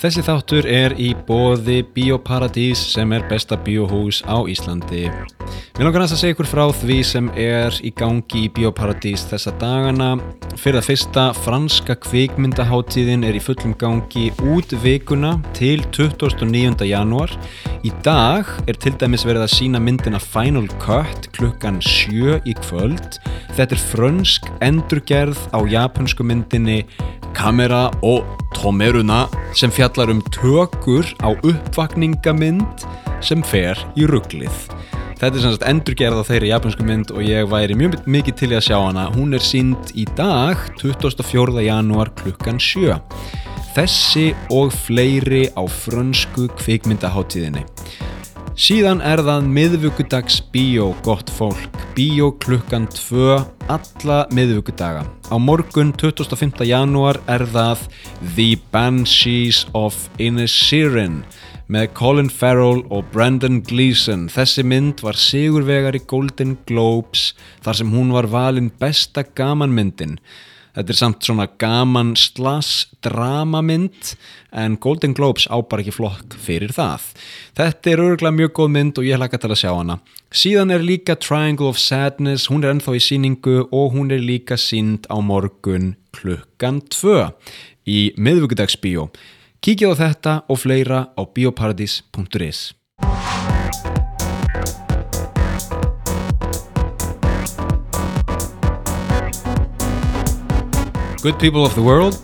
Þessi þáttur er í bóði Bíóparadís sem er besta bíóhús á Íslandi. Mér langar næst að segja ykkur frá því sem er í gangi í Bíóparadís þessa dagana. Fyrir að fyrsta franska kvikmyndaháttíðin er í fullum gangi út vikuna til 29. janúar. Í dag er til dæmis verið að sína myndina Final Cut klukkan 7 í kvöld. Þetta er frönsk endurgerð á japansku myndinni Kamera og Tomeruna sem fjallar um tökur á uppvakningamynd sem fer í rugglið. Þetta er semst endurgerð á þeirri japansku mynd og ég væri mjög mikið til að sjá hana. Hún er sínd í dag, 24. janúar klukkan 7. Þessi og fleiri á frönsku kvikmyndaháttíðinni. Síðan er það miðvugudags bíó, gott fólk. Bíó klukkan 2, alla miðvugudaga. Á morgun 25. janúar er það The Banshees of Inisherin með Colin Farrell og Brendan Gleeson. Þessi mynd var sigurvegar í Golden Globes þar sem hún var valin besta gamanmyndin. Þetta er samt svona gaman slass dramamynd en Golden Globes á bara ekki flokk fyrir það. Þetta er örgulega mjög góð mynd og ég hlaka til að sjá hana. Síðan er líka Triangle of Sadness, hún er ennþá í síningu og hún er líka sínd á morgun klukkan 2 í miðvugudagsbíó. Kíkja á þetta og fleira á bioparadis.is Good people of the world,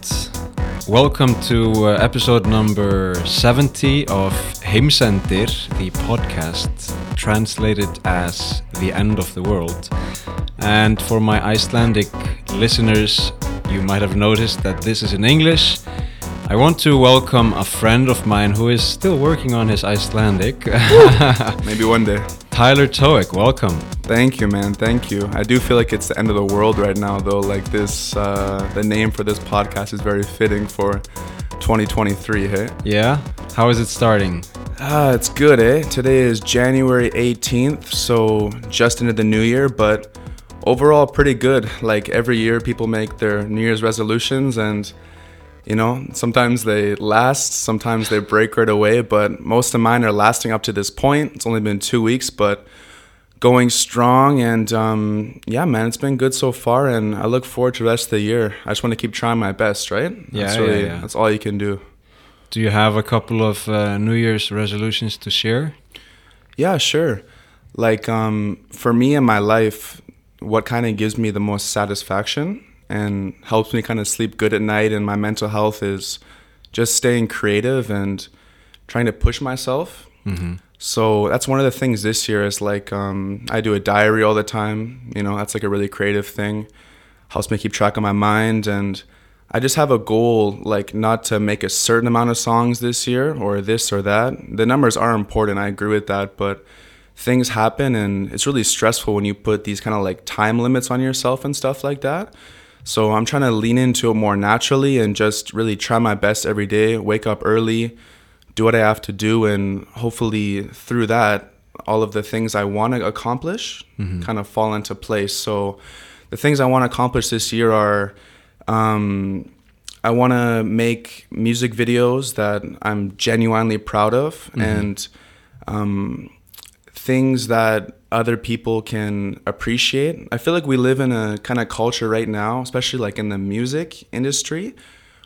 welcome to uh, episode number 70 of Heimsendir, the podcast translated as the end of the world. And for my Icelandic listeners, you might have noticed that this is in English. I want to welcome a friend of mine who is still working on his Icelandic. Maybe one day. Tyler Toic, welcome. Thank you, man. Thank you. I do feel like it's the end of the world right now, though. Like this, uh, the name for this podcast is very fitting for 2023. Hey. Yeah? How is it starting? Ah, it's good, eh? Today is January 18th, so just into the new year, but overall pretty good. Like every year, people make their New Year's resolutions, and you know, sometimes they last, sometimes they break right away, but most of mine are lasting up to this point. It's only been two weeks, but going strong and um, yeah man it's been good so far and i look forward to the rest of the year i just want to keep trying my best right Yeah, that's yeah, yeah. that's all you can do Do you have a couple of uh, New Year's resolutions to share? yeah sure like um, for me in my life what kind of gives me the most satisfaction and helps me kind of sleep good at night and my mental health is just staying creative and trying to push myself So that's one of the things this year is like um, I do a diary all the time. You know, that's like a really creative thing. Helps me keep track of my mind, and I just have a goal like not to make a certain amount of songs this year or this or that. The numbers are important. I agree with that, but things happen, and it's really stressful when you put these kind of like time limits on yourself and stuff like that. So I'm trying to lean into it more naturally and just really try my best every day. Wake up early do what I have to do, and hopefully through that, all of the things I want to accomplish kind of fall into place. So, the things I want to accomplish this year are um, I want to make music videos that I'm genuinely proud of, and um, things that other people can appreciate. I feel like we live in a kind of culture right now, especially like in the music industry,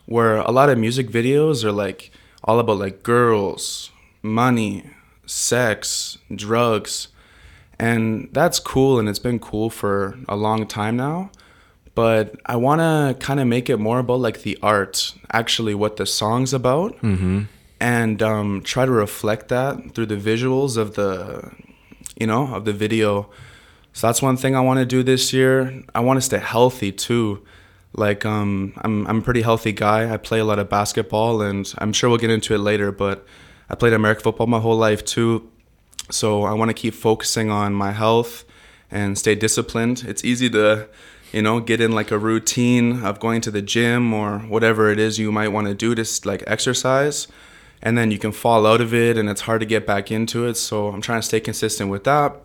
where a lot of music videos are like all about like girls, money, sex, drugs. And that's cool and it's been cool for a long time now. But I want to kind of make it more about like the art, actually what the song's about, and um, try to reflect that through the visuals of the, you know, of the video. So that's one thing I want to do this year. I want to stay healthy too. Like um, I'm I'm a pretty healthy guy. I play a lot of basketball, and I'm sure we'll get into it later. But I played American football my whole life too, so I want to keep focusing on my health and stay disciplined. It's easy to, you know, get in like a routine of going to the gym or whatever it is you might want to do to like exercise, and then you can fall out of it, and it's hard to get back into it. So I'm trying to stay consistent with that.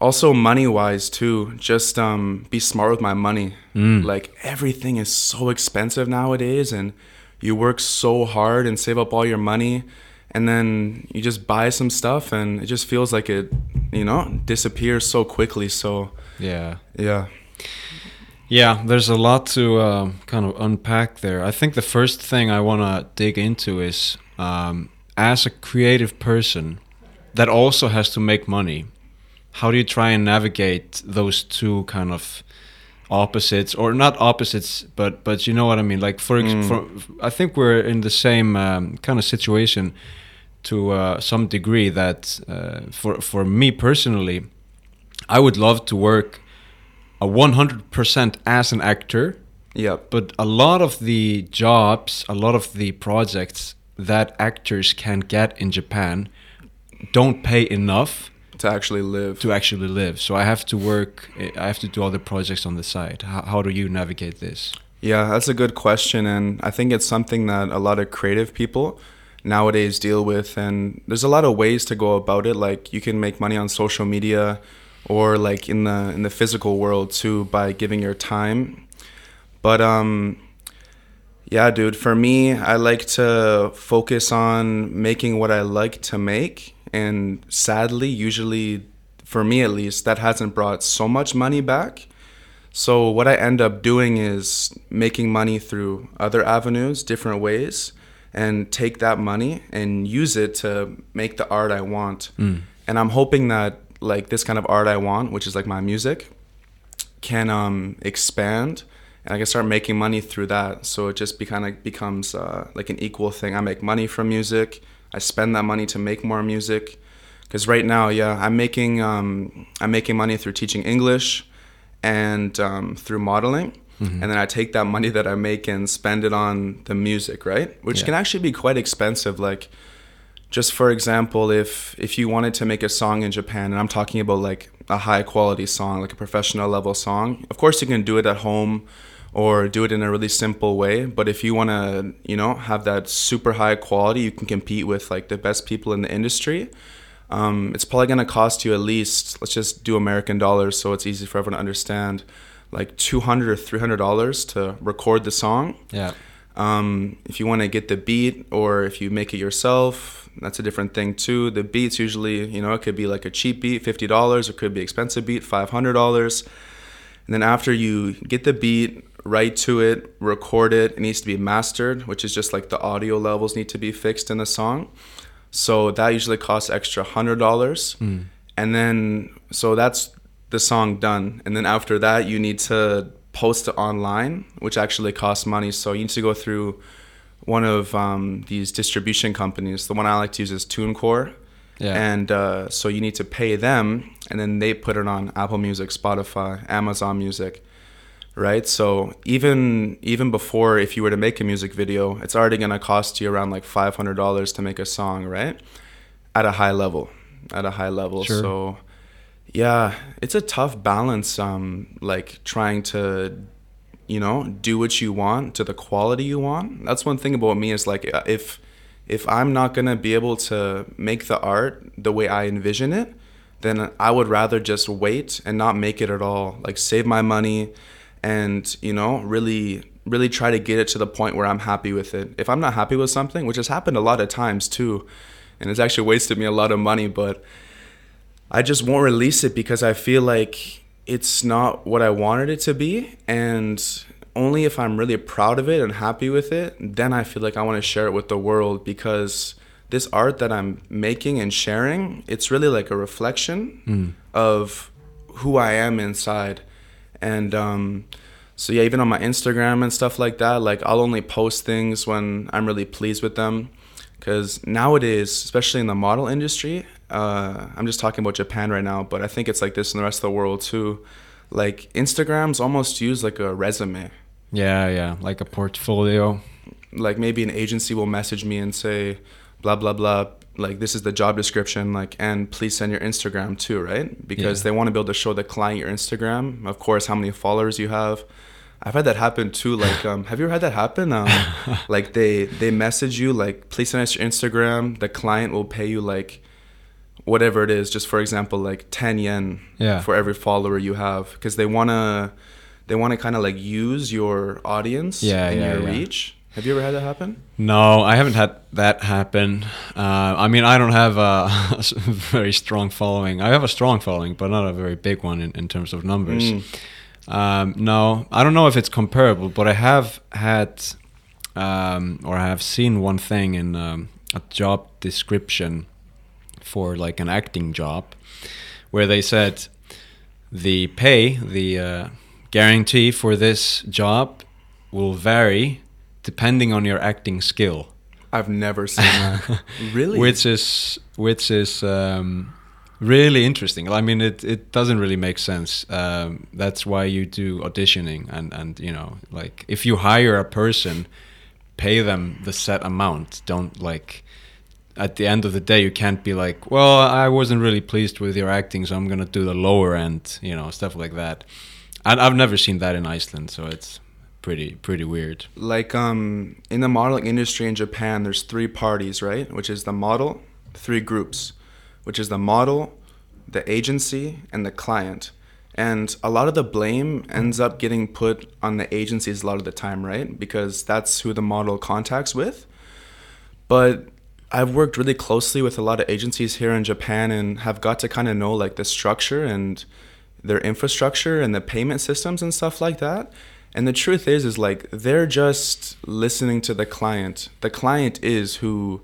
Also money wise too just um, be smart with my money. Like everything is so expensive nowadays and you work so hard and save up all your money and then you just buy some stuff and it just feels like it you know disappears so quickly. So yeah. Yeah yeah there's a lot to uh, kind of unpack there i think the first thing i want to dig into is um, as a creative person that also has to make money how do you try and navigate those two kind of opposites or not opposites but but you know what i mean like for, mm. for i think we're in the same um, kind of situation to uh, some degree that uh, for for me personally i would love to work a 100% as an actor yeah but a lot of the jobs a lot of the projects that actors can get in japan don't pay enough to actually live. to actually live. So i have to work i have to do other projects on the side. How, how do you navigate this? Yeah that's a good question and i think it's something that a lot of creative people nowadays deal with and there's a lot of ways to go about it. Like you can make money on social media or like in the in the physical world too by giving your time but um yeah dude for me i like to focus on making what i like to make and sadly, usually for me at least, that hasn't brought so much money back. So what I end up doing is making money through other avenues, different ways, and take that money and use it to make the art I want. Mm. And I'm hoping that like this kind of art I want, which is like my music, can um, expand and I can start making money through that. So it just be kind of becomes uh, like an equal thing. I make money from music I spend that money to make more music. Because right now, yeah, I'm making um, I'm making money through teaching English and um, through modeling. Mm-hmm. And then I take that money that I make and spend it on the music, right? Which yeah. can actually be quite expensive. Like, just for example, if if you wanted to make a song in Japan, and I'm talking about like a high quality song, like a professional level song, of course you can do it at home or do it in a really simple way. But if you want to, you know, have that super high quality, you can compete with like the best people in the industry. Um, it's probably going to cost you at least, let's just do American dollars so it's easy for everyone to understand, like 200 or $300 to record the song. Yeah. Um, if you want to get the beat or if you make it yourself, that's a different thing too. The beats usually, you know, it could be like a cheap beat, $50, it could be expensive beat, $500. And then after you get the beat, write to it, record it. It needs to be mastered, which is just like the audio levels need to be fixed in the song. So that usually costs extra hundred dollars. Mm. And then so that's the song done. And then after that you need to post it online, which actually costs money. So you need to go through one of um, these distribution companies. The one I like to use is TuneCore. Yeah. And uh, so you need to pay them, and then they put it on Apple Music, Spotify, Amazon Music right? So even even before if you were to make a music video, it's already gonna cost you around like five hundred dollars to make a song, right? At a high level, at a high level. Sure. So yeah, it's a tough balance. Um, like trying to you know do what you want to the quality you want. That's one thing about me is like uh, if if I'm not gonna be able to make the art the way I envision it, then I would rather just wait and not make it at all. Like save my money and you know really really try to get it to the point where I'm happy with it. If I'm not happy with something, which has happened a lot of times too, and it's actually wasted me a lot of money, but I just won't release it because I feel like it's not what I wanted it to be and only if I'm really proud of it and happy with it, then I feel like I want to share it with the world because this art that I'm making and sharing, it's really like a reflection mm. of who I am inside and um, so yeah even on my instagram and stuff like that like i'll only post things when i'm really pleased with them because nowadays especially in the model industry uh, i'm just talking about japan right now but i think it's like this in the rest of the world too. Like instagram's almost used like a resume. Yeah yeah like a portfolio. Like maybe an agency will message me and say blah blah blah like this is the job description like and please send your instagram too right? Because yeah. they want to be able to show the client your instagram. Of course how many followers you have i've had that happen too like um, have you ever had that happen um, like they they message you like please send us your instagram the client will pay you like whatever it is just for example like 10 yen yeah. for every follower you have because they want to they want to kind of like use your audience yeah, and yeah, your reach Have you ever had that happen? No, I haven't had that happen. Uh, I mean, I don't have a, very strong following. I have a strong following, but not a very big one in, in terms of numbers. Mm. Um, no, I don't know if it's comparable, but I have had um, or I have seen one thing in um, a job description for like an acting job where they said the pay, the uh, guarantee for this job will vary depending on your acting skill. I've never seen that. really? Which is which is um, really interesting. I mean, it, it doesn't really make sense. Um, that's why you do auditioning, and and you know, like if you hire a person, pay them the set amount. Don't like at the end of the day, you can't be like, well, I wasn't really pleased with your acting, so I'm gonna do the lower end, you know, stuff like that. And I've never seen that in Iceland, so it's pretty pretty weird. Like um, in the modeling industry in Japan, there's three parties, right? Which is the model, three groups, which is the model, the agency, and the client. And a lot of the blame ends up getting put on the agencies a lot of the time, right? Because that's who the model contacts with. But I've worked really closely with a lot of agencies here in Japan and have got to kind of know like the structure and their infrastructure and the payment systems and stuff like that. And the truth is is like they're just listening to the client. The client is who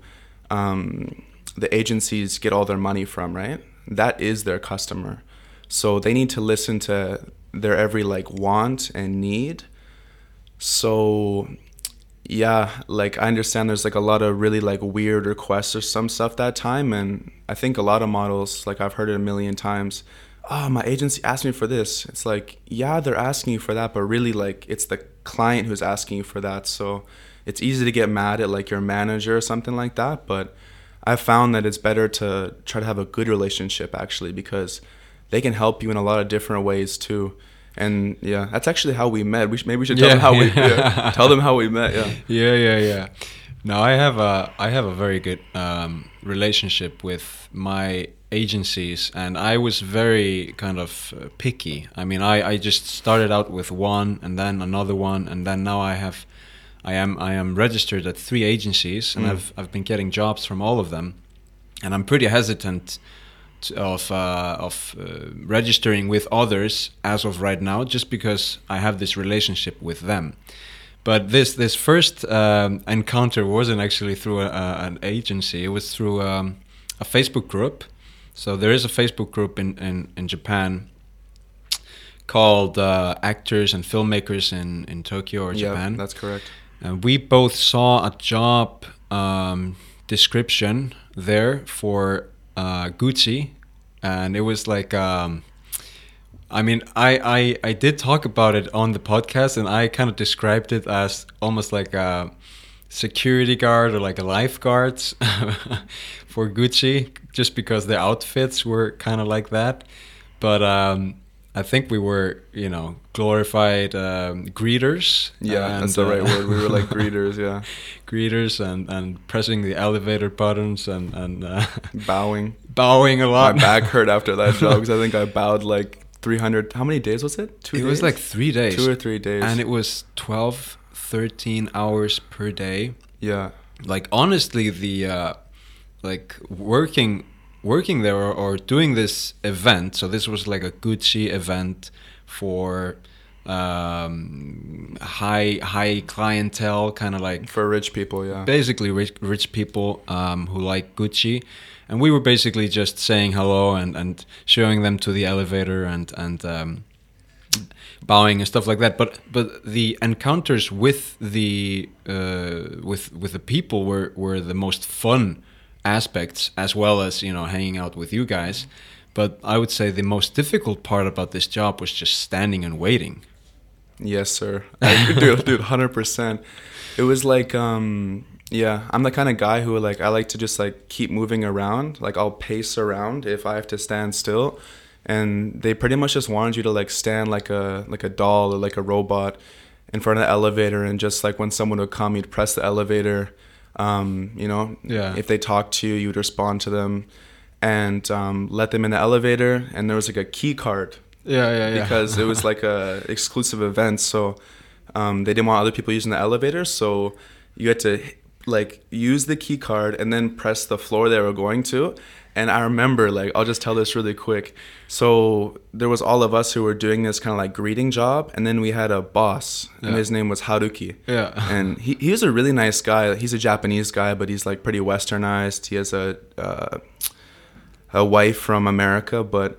um, the agencies get all their money from, right? That is their customer. So they need to listen to their every like want and need. So yeah, like I understand there's like a lot of really like weird requests or some stuff that time, and I think a lot of models, like I've heard it a million times. Oh, my agency asked me for this. It's like, yeah, they're asking you for that, but really, like, it's the client who's asking you for that. So it's easy to get mad at like your manager or something like that. But I've found that it's better to try to have a good relationship actually because they can help you in a lot of different ways too and yeah, that's actually how we met. We sh- maybe we should tell Yeah, them how we yeah. yeah, tell them how we met. Yeah. Yeah, yeah, yeah. No, I have a I have a very good um, relationship with my agencies, and I was very kind of uh, picky. I mean, I, I just started out with one, and then another one, and then now I have I am I am registered at three agencies, and Mm. I've I've been getting jobs from all of them, and I'm pretty hesitant t- of uh, of uh, registering with others as of right now, just because I have this relationship with them. But this this first um, encounter wasn't actually through a, a, an agency; it was through um, a Facebook group. So there is a Facebook group in in, in Japan called uh, Actors and Filmmakers in in Tokyo or Japan. Yeah, Japan. that's correct. And we both saw a job um, description there for uh, Gucci, and it was like, um, I mean, I, I I did talk about it on the podcast, and I kind of described it as almost like a security guard or like a lifeguard for Gucci, just because the outfits were kind of like that. But um, I think we were, you know, glorified um, greeters. Yeah, that's and, the right uh, word. We were like greeters. Yeah, greeters and, and pressing the elevator buttons and, and uh, bowing. bowing a lot. My back hurt after that job because I think I bowed like 300. How many days was it? Two. it was like three days. two or three days. And it was 12, 13 hours per day. yeah, Like, honestly, the, uh, like, working working there or, or doing this event, so this was like a Gucci event for um, high high clientele, kind of like for rich people. Yeah. basically rich, rich people um, who like Gucci, and we were basically just saying hello and, and showing them to the elevator and and um, bowing and stuff like that. But but the encounters with the uh, with with the people were were the most fun aspects, as well as you know hanging out with you guys. But I would say the most difficult part about this job was just standing and waiting. Yes, sir. Dude, dude, hundred percent. It was like, um, yeah, I'm the kind of guy who like I like to just like keep moving around. Like I'll pace around if I have to stand still, and they pretty much just wanted you to like stand like a like a doll or like a robot in front of the elevator, and just like when someone would come, you'd press the elevator. Um, you know, Yeah. if they talked to you, you'd respond to them, and um, let them in the elevator. And there was like a key card Yeah, yeah, because it was like a exclusive event so um, they didn't want other people using the elevator so you had to like use the key card and then press the floor they were going to. And I remember, like, I'll just tell this really quick. So there was all of us who were doing this kind of like greeting job, and then we had a boss, and Yeah. his name was Haruki. Yeah. and he, he was a really nice guy. He's a Japanese guy, but he's like pretty westernized. He has a uh, a wife from America, but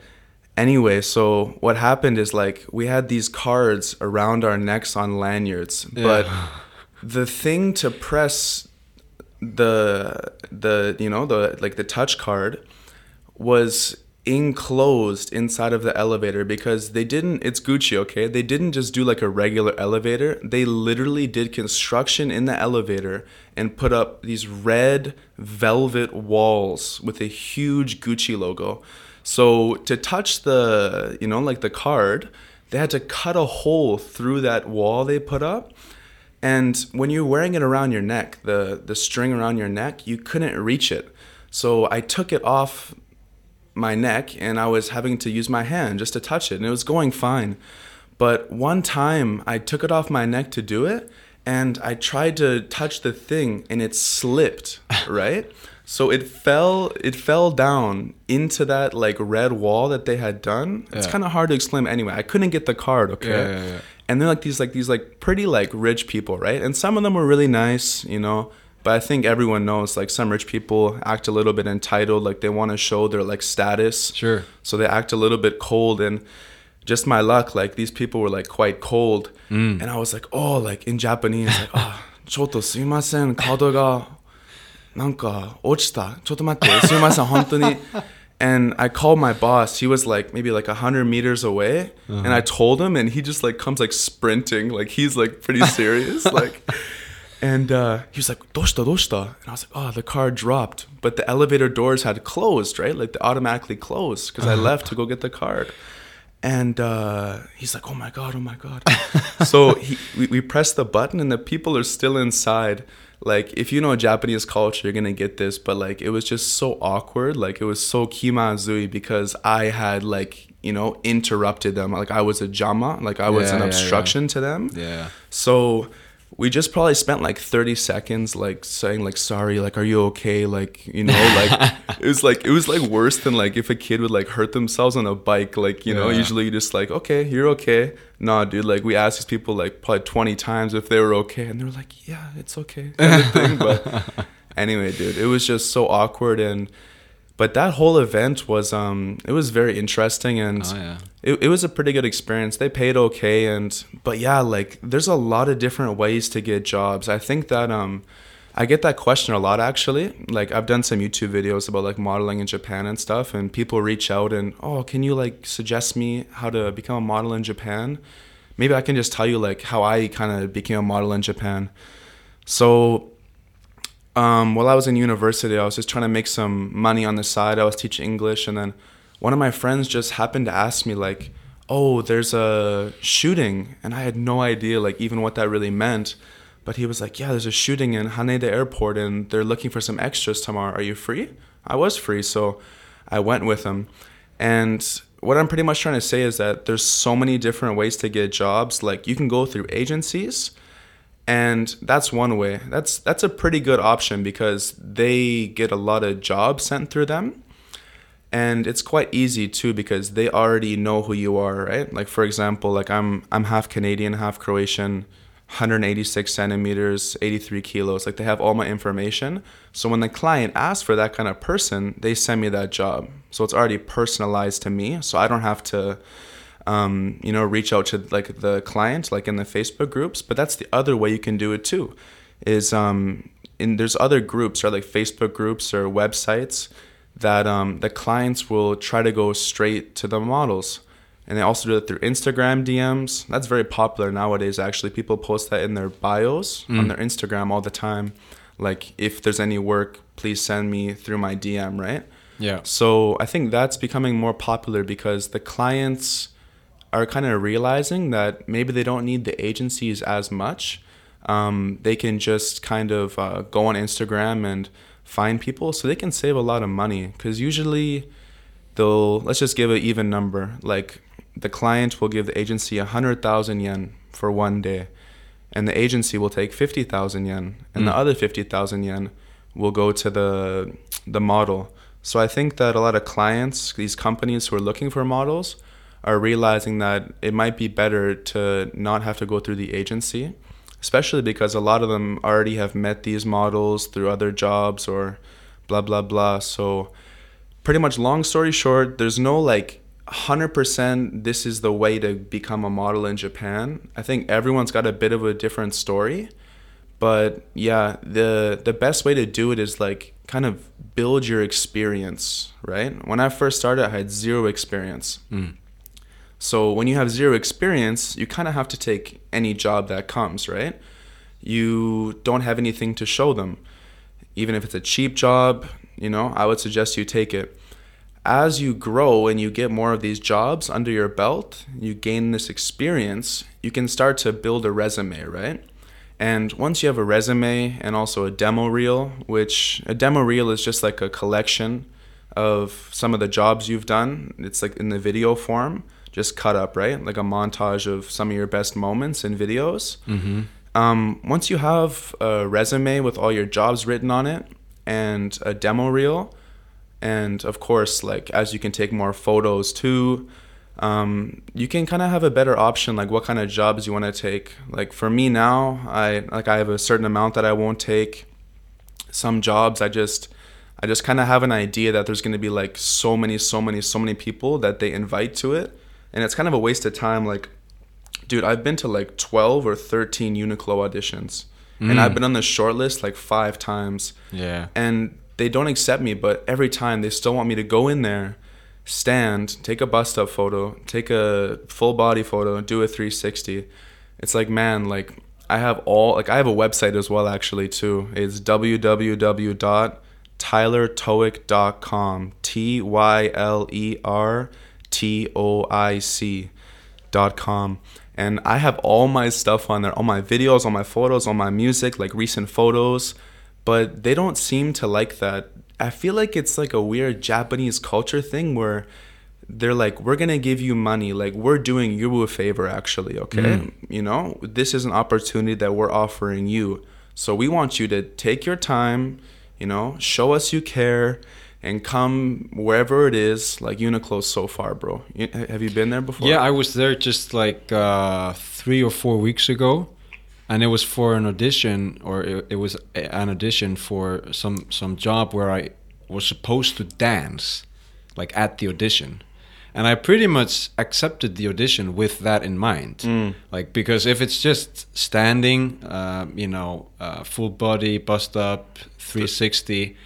anyway, so what happened is like we had these cards around our necks on lanyards, but the thing to press the the you know the like the touch card was enclosed inside of the elevator because they didn't it's Gucci okay? They didn't just do like a regular elevator. They literally did construction in the elevator and put up these red velvet walls with a huge Gucci logo. So to touch the you know like the card they had to cut a hole through that wall they put up and when you're wearing it around your neck, the the string around your neck, you couldn't reach it. So I took it off my neck and I was having to use my hand just to touch it and it was going fine. But one time I took it off my neck to do it and I tried to touch the thing and it slipped, right? So it fell it fell down into that like red wall that they had done. It's Yeah. kind of hard to explain anyway. I couldn't get the card, okay? Yeah, yeah, yeah and they're like these like these like pretty like rich people, right? And some of them were really nice, you know. But I think everyone knows like some rich people act a little bit entitled, like they want to show their like status. Sure. So they act a little bit cold and just my luck, like these people were like quite cold. Mm. And I was like, oh, like in Japanese, like, ah, oh, choto sumimasen, kado ga nanka ochita, choto matte, sumimasen, hontoni and I called my boss. He was like maybe like hundred meters away, uh-huh. and I told him, and he just like comes like sprinting, like he's like pretty serious, like. And uh, he was like, "Doshta, doshta," and I was like, "Oh, the car dropped, but the elevator doors had closed, right? Like they automatically closed because uh-huh. I left to go get the card." And uh, he's like, "Oh my god, oh my god!" so he, we, we press the button, and the people are still inside like, if you know Japanese culture, you're gonna get this. But like, it was just so awkward. Like, it was so kimazui because I had like you know interrupted them. Like, I was a jama. Like, I was Yeah, an yeah, obstruction to them. Yeah. So we just probably spent like 30 seconds like saying like sorry like are you okay? Like you know like it was like it was like worse than like if a kid would like hurt themselves on a bike like you know usually you just like okay you're okay. Nah dude like we asked these people like probably 20 times if they were okay and they were like yeah it's okay kind of thing but anyway dude it was just so awkward and but that whole event was um it was very interesting and Oh yeah. it, it was a pretty good experience. They paid okay and but yeah like there's a lot of different ways to get jobs. I think that um i get that question a lot actually. Like i've done some youtube videos about like modeling in japan and stuff and people reach out and oh can you like suggest me how to become a model in japan? Maybe i can just tell you like how i kind of became a model in japan. So um, while I was in university, I was just trying to make some money on the side. I was teaching English, and then one of my friends just happened to ask me, like, "Oh, there's a shooting," and I had no idea, like, even what that really meant. But he was like, "Yeah, there's a shooting in Haneda Airport, and they're looking for some extras tomorrow. Are you free?" I was free, so I went with him. And what I'm pretty much trying to say is that there's so many different ways to get jobs. Like, you can go through agencies and that's one way. That's that's a pretty good option because they get a lot of jobs sent through them. And it's quite easy too because they already know who you are right? Like for example like i'm i'm half canadian half croatian 186 centimeters 83 kilos. Like they have all my information. So when the client asks for that kind of person they send me that job. So it's already personalized to me. So i don't have to um, you know, reach out to like the client, like in the Facebook groups. But that's the other way you can do it too. Is um, in there's other groups or like Facebook groups or websites that um, the clients will try to go straight to the models, and they also do it through Instagram DMs. That's very popular nowadays. Actually, people post that in their bios on their Instagram all the time. Like, if there's any work, please send me through my DM, right? Yeah. So I think that's becoming more popular because the clients are kind of realizing that maybe they don't need the agencies as much. Um, they can just kind of uh, go on Instagram and find people, so they can save a lot of money. Because usually, they'll let's just give an even number. Like the client will give the agency a hundred thousand yen for one day, and the agency will take 50,000 yen and Mm. the other 50,000 yen will go to the the model. So I think that a lot of clients, these companies who are looking for models are realizing that it might be better to not have to go through the agency, especially because a lot of them already have met these models through other jobs or blah blah blah. So pretty much long story short, there's no like 100% this is the way to become a model in Japan. I think everyone's got a bit of a different story. But yeah, the the best way to do it is like kind of build your experience, right? When I first started, I had zero experience. Mm. So when you have zero experience, you kind of have to take any job that comes, right? You don't have anything to show them. Even if it's a cheap job, you know, I would suggest you take it. As you grow and you get more of these jobs under your belt, you gain this experience, you can start to build a resume, right? And once you have a resume and also a demo reel, which a demo reel is just like a collection of some of the jobs you've done, it's like in the video form, just cut up, right? Like a montage of some of your best moments and videos. Mm-hmm. Um, once you have a resume with all your jobs written on it and a demo reel, and of course, like as you can take more photos too, um, you can kind of have a better option, like what kind of jobs you want to take. Like for me now, I like I have a certain amount that I won't take. Some jobs I just I just kind of have an idea that there's going to be like so many, so many, so many people that they invite to it, and it's kind of a waste of time. Like, dude, I've been to like 12 or 13 Uniqlo auditions, and Mm. I've been on the short list like five times Yeah. and they don't accept me but every time they still want me to go in there stand take a bust up photo take a full body photo do a 360 it's like man like i have all like i have a website as well actually too it's www.tylertoic.com t-y-l-e-r-t-o-i-c dot com. And i have all my stuff on there all my videos all my photos all my music like recent photos but they don't seem to like that. I feel like it's like a weird japanese culture thing where they're like we're gonna give you money like we're doing you a favor actually okay? Mm. you know this is an opportunity that we're offering you. So we want you to take your time you know show us you care and come wherever it is like uniqlo so far bro. Have you been there before? Yeah, I was there just like uh, three or four weeks ago, and it was for an audition, or it, it was an audition for some some job where I was supposed to dance, like at the audition, and I pretty much accepted the audition with that in mind, Mm. like because if it's just standing, uh, you know, uh, full body, bust up, three sixty,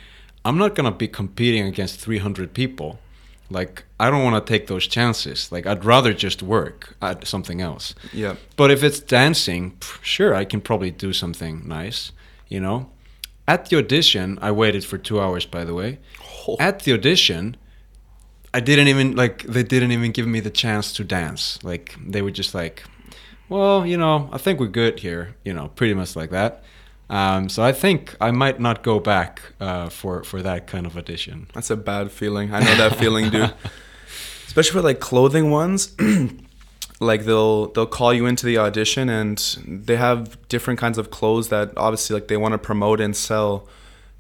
I'm not gonna be competing against three hundred people like I don't want to take those chances. Like I'd rather just work at something else. yeah But if it's dancing, sure, I can probably do something nice, you know. At the audition, I waited for 2 hours by the way. Oh. At the audition, I didn't even like they didn't even give me the chance to dance. Like they were just like, "Well, you know, I think we're good here," you know, pretty much like that. Um, so I think I might not go back uh, for for that kind of audition. That's a bad feeling. I know that feeling, dude. Especially for like clothing ones. like they'll they'll call you into the audition and they have different kinds of clothes that obviously like they want to promote and sell.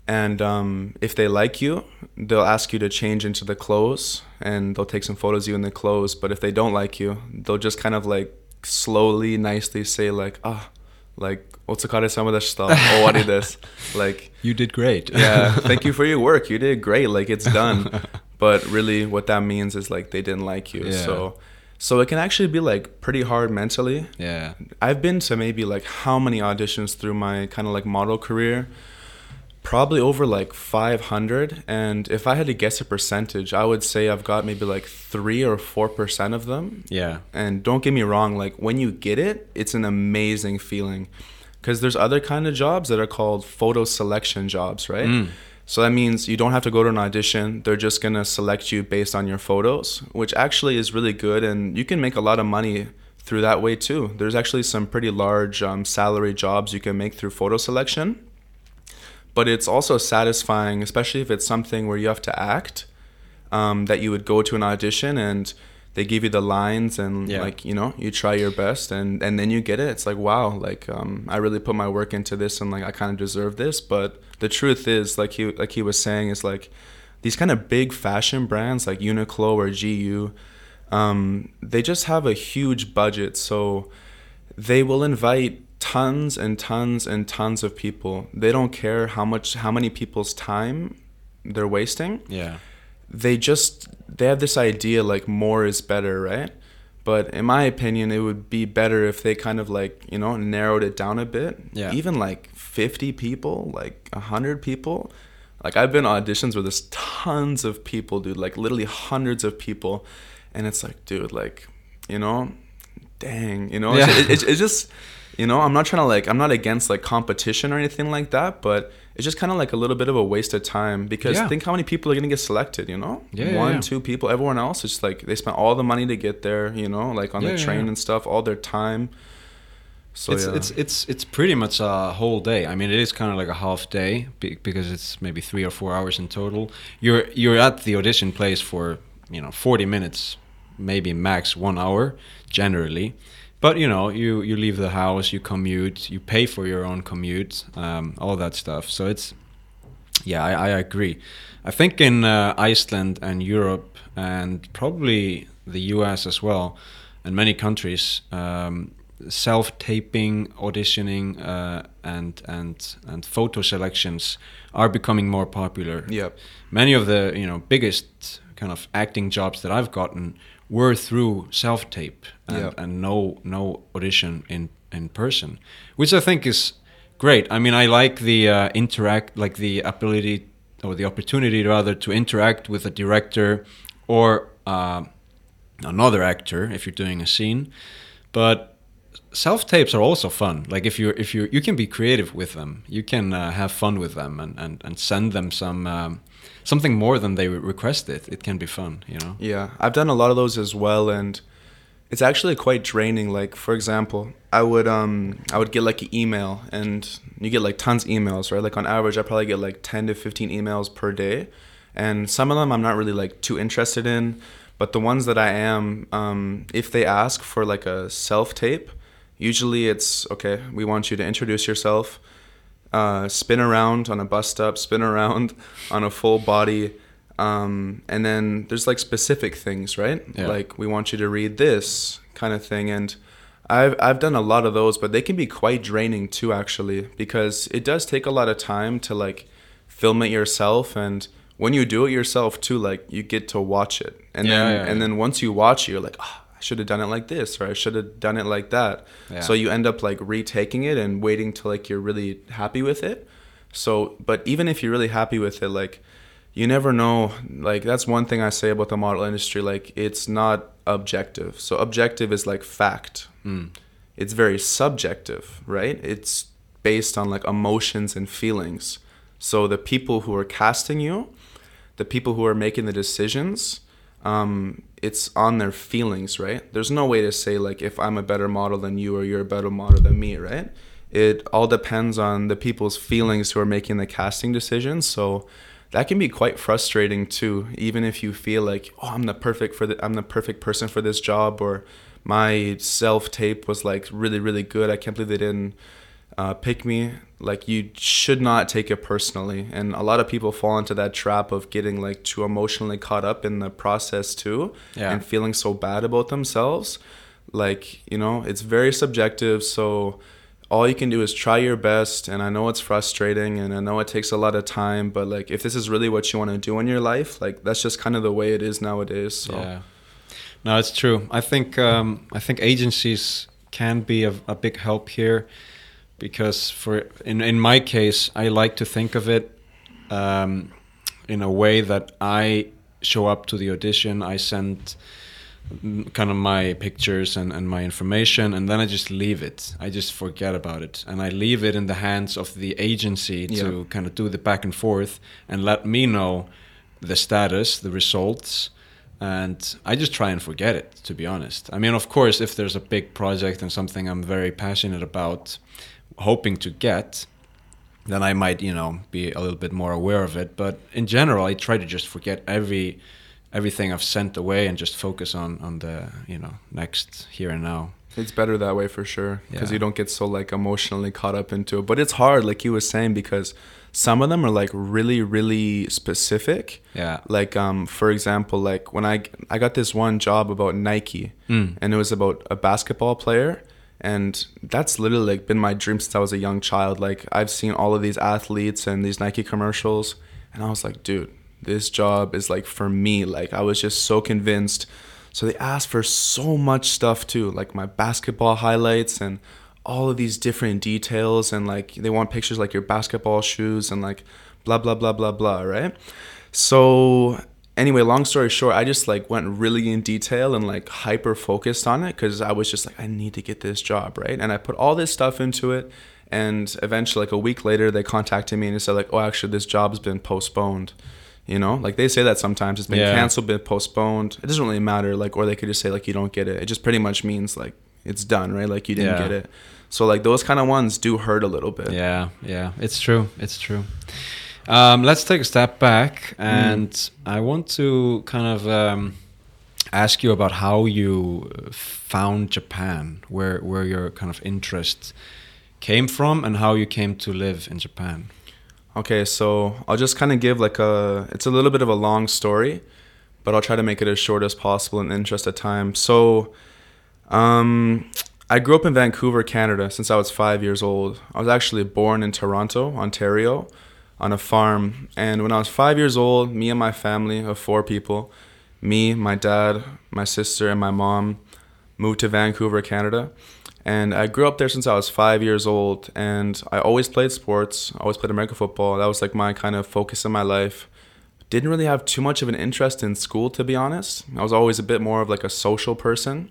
And um, if they like you, they'll ask you to change into the clothes and they'll take some photos of you in the clothes. But if they don't like you, they'll just kind of like slowly, nicely say like, ah, like otsukare sama deshita owari like you did great. yeah thank you for your work. You did great. Like it's done. But really what that means is like they didn't like you. Yeah. so so it can actually be like pretty hard mentally. Yeah. I've been to maybe like how many auditions through my kind of like model career? Probably over like 500 and if I had to guess a percentage, I would say I've got maybe like 3 or 4% of them. Yeah. and don't get me wrong like when you get it it's an amazing feeling because there's other kind of jobs that are called photo selection jobs right? Mm. so that means you don't have to go to an audition. They're just going to select you based on your photos which actually is really good and you can make a lot of money through that way too. There's actually some pretty large um, salary jobs you can make through photo selection but it's also satisfying especially if it's something where you have to act um, that you would go to an audition and they give you the lines and Yeah. like you know you try your best and and then you get it. It's like wow like um i really put my work into this and like i kind of deserve this. But the truth is like he like he was saying is like these kind of big fashion brands like uniqlo or gu um they just have a huge budget. So they will invite tons and tons and tons of people they don't care how much how many people's time they're wasting Yeah. they just they have this idea like more is better, right? But in my opinion, it would be better if they kind of like you know narrowed it down a bit. Yeah. Even like fifty people, like hundred people. Like I've been auditions where there's tons of people, dude. Like literally hundreds of people, and it's like, dude, like you know, dang, you know, Yeah. it's, it's, it's just you know, I'm not trying to like I'm not against like competition or anything like that, but it's just kind of like a little bit of a waste of time because Yeah. think how many people are gonna get selected, you know? Yeah, One, yeah. two people. Everyone else is like they spent all the money to get there, you know, like on the train and stuff, all their time. So it's, yeah. it's it's it's pretty much a whole day. I mean, it is kind of like a half day because it's maybe three or four hours in total. You're you're at the audition place for you know forty minutes, maybe max one hour generally. But you know, you you leave the house, you commute, you pay for your own commute, um, all that stuff. So it's yeah, I, I agree. I think in uh, Iceland and Europe and probably the US as well, and many countries, um, self-taping, auditioning, uh, and and and photo selections are becoming more popular. Yep. Many of the you know biggest kind of acting jobs that I've gotten were through self-tape and, Yep. and no no audition in in person, which I think is great. I mean, I like the uh, interact, like the ability or the opportunity rather to interact with a director or uh, another actor if you're doing a scene. But self tapes are also fun. Like if you if you you can be creative with them, you can uh, have fun with them and and, and send them some. Um, Something more than they requested. It it can be fun, you know. Yeah, I've done a lot of those as well, and it's actually quite draining. Like for example, I would um I would get like an email, and you get like tons of emails, right? Like on average, I probably get like ten to fifteen emails per day, and some of them I'm not really like too interested in, but the ones that I am, um, if they ask for like a self tape, usually it's okay. We want you to introduce yourself uh, spin around on a bust up, spin around on a full body, um, and then there's like specific things, right? Yeah. Like we want you to read this kind of thing, and I've I've done a lot of those, but they can be quite draining too, actually, because it does take a lot of time to like film it yourself, and when you do it yourself too, like you get to watch it, and Yeah, then yeah, and then once you watch it, you're like, oh, I should have done it like this, or I should have done it like that. Yeah. So you end up like retaking it and waiting till like you're really happy with it. So, but even if you're really happy with it, like you never know. Like that's one thing I say about the model industry. Like it's not objective. So objective is like fact. Mm. It's very subjective, right? It's based on like emotions and feelings. So the people who are casting you, the people who are making the decisions, um, it's on their feelings, right? There's no way to say like if I'm a better model than you or you're a better model than me, right? It all depends on the people's feelings who are making the casting decisions. So that can be quite frustrating too, even if you feel like, oh, I'm the perfect for the I'm the perfect person for this job, or my self tape was like really really good. I can't believe they didn't uh, pick me. Like you should not take it personally, and a lot of people fall into that trap of getting like too emotionally caught up in the process too, Yeah. and feeling so bad about themselves. Like you know, it's very subjective. So all you can do is try your best, and I know it's frustrating, and I know it takes a lot of time. But like, if this is really what you want to do in your life, like that's just kind of the way it is nowadays. So Yeah. No, it's true. I think um, I think agencies can be a, a big help here because for in in my case, I like to think of it um, in a way that I show up to the audition. I send mm, kind of my pictures and, and my information and then I just leave it. I just forget about it and I leave it in the hands of the agency to Yeah. kind of do the back and forth and let me know the status, the results and I just try and forget it to be honest. I mean of course if there's a big project and something I'm very passionate about hoping to get then I might, you know, be a little bit more aware of it. But in general, I try to just forget every everything I've sent away and just focus on on the you know next here and now. It's better that way for sure because Yeah. you don't get so like emotionally caught up into it. But it's hard, like you were saying, because some of them are like really, really specific. Yeah. Like um, for example, like when I I got this one job about Nike, Mm. and it was about a basketball player, and that's literally like been my dream since I was a young child. Like I've seen all of these athletes and these Nike commercials, and I was like, dude, this job is like for me. Like I was just so convinced. So they asked for so much stuff too, like my basketball highlights and all of these different details and like they want pictures like your basketball shoes and like blah blah blah blah blah, right? So anyway, long story short, I just like went really in detail and like hyper focused on it cuz I was just like I need to get this job, right? And I put all this stuff into it and eventually like a week later they contacted me and they said like, "Oh, actually this job's been postponed." You know, like they say that sometimes it's been Yeah. canceled, been postponed. It doesn't really matter. Like, or they could just say like you don't get it. It just pretty much means like it's done, right? Like you didn't Yeah. get it. So like those kind of ones do hurt a little bit. Yeah, yeah, it's true. It's true. Um, let's take a step back, and I want to kind of um, ask you about how you found Japan, where where your kind of interest came from, and how you came to live in Japan. Okay, so I'll just kind of give like a. It's a little bit of a long story, but I'll try to make it as short as possible in the interest of time. So, um, I grew up in Vancouver, Canada, since I was five years old. I was actually born in Toronto, Ontario, on a farm. And when I was five years old, me and my family of four people, me, my dad, my sister, and my mom, moved to Vancouver, Canada. And I grew up there since I was five years old. And I always played sports, I always played American football. That was like my kind of focus in my life. Didn't really have too much of an interest in school, to be honest. I was always a bit more of like a social person,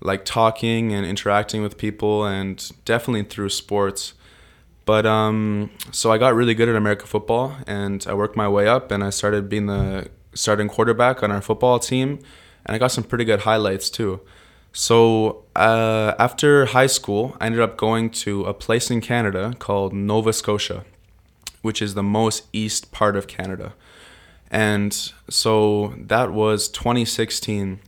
like talking and interacting with people, and definitely through sports. But um, so I got really good at American football, and I worked my way up, and I started being the starting quarterback on our football team, and I got some pretty good highlights too. So uh, after high school, I ended up going to a place in Canada called Nova Scotia, which is the most east part of Canada. And so that was 2016.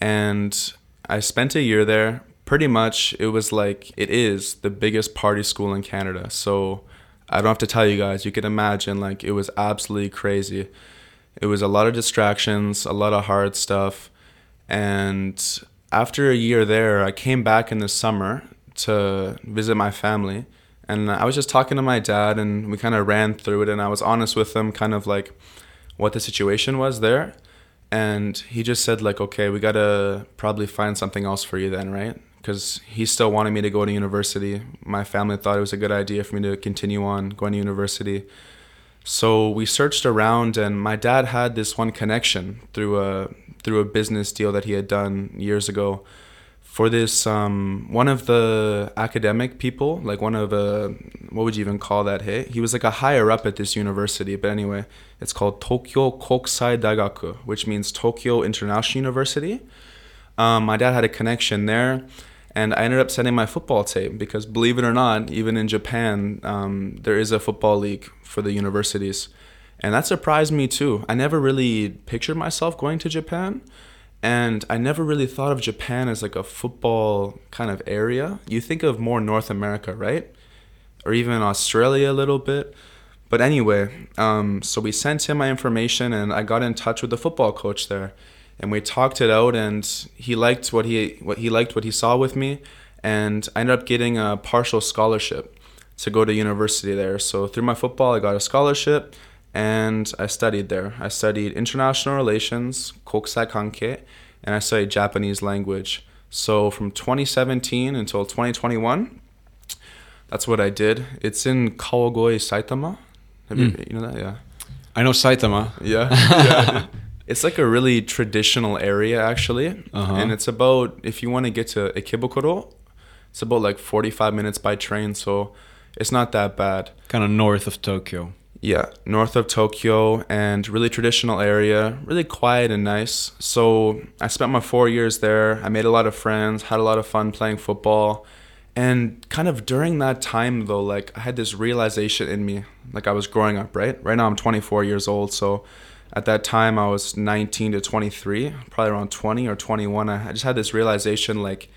And I spent a year there. Pretty much, it was like, it is the biggest party school in Canada. So I don't have to tell you guys, you can imagine, like, it was absolutely crazy. It was a lot of distractions, a lot of hard stuff. And after a year there, I came back in the summer to visit my family. And I was just talking to my dad, and we kind of ran through it. And I was honest with him, kind of like what the situation was there. And he just said, like, okay, we got to probably find something else for you then, right? Because he still wanted me to go to university. My family thought it was a good idea for me to continue on going to university. So we searched around, and my dad had this one connection through a through a business deal that he had done years ago for this um, one of the academic people, like one of the what would you even call that? Hey, he was like a higher up at this university, but anyway, it's called Tokyo Kokusai Daigaku, which means Tokyo International University. Um, my dad had a connection there, and I ended up sending my football tape because, believe it or not, even in Japan, um, there is a football league for the universities. And that surprised me too. I never really pictured myself going to Japan. And I never really thought of Japan as like a football kind of area. You think of more North America, right? Or even Australia a little bit. But anyway, um, so we sent him my information and I got in touch with the football coach there. And we talked it out and he liked what he what he liked what he saw with me and I ended up getting a partial scholarship to go to university there. So through my football I got a scholarship and I studied there. I studied international relations, kokusai kanke, and I studied Japanese language. So from 2017 until 2021, that's what I did. It's in Kawagoe, Saitama. Have you, hmm. you know that? Yeah. I know Saitama. Yeah. yeah. It's like a really traditional area actually, Uh-huh. and it's about if you want to get to Ikebukuro, it's about like 45 minutes by train, so it's not that bad. Kind of north of Tokyo. Yeah, north of Tokyo and really traditional area, really quiet and nice. So I spent my four years there. I made a lot of friends, had a lot of fun playing football. And kind of during that time though, like I had this realization in me, like I was growing up, right? Right now I'm 24 years old, so at that time I was 19 to 23, probably around 20 or 21. I just had this realization like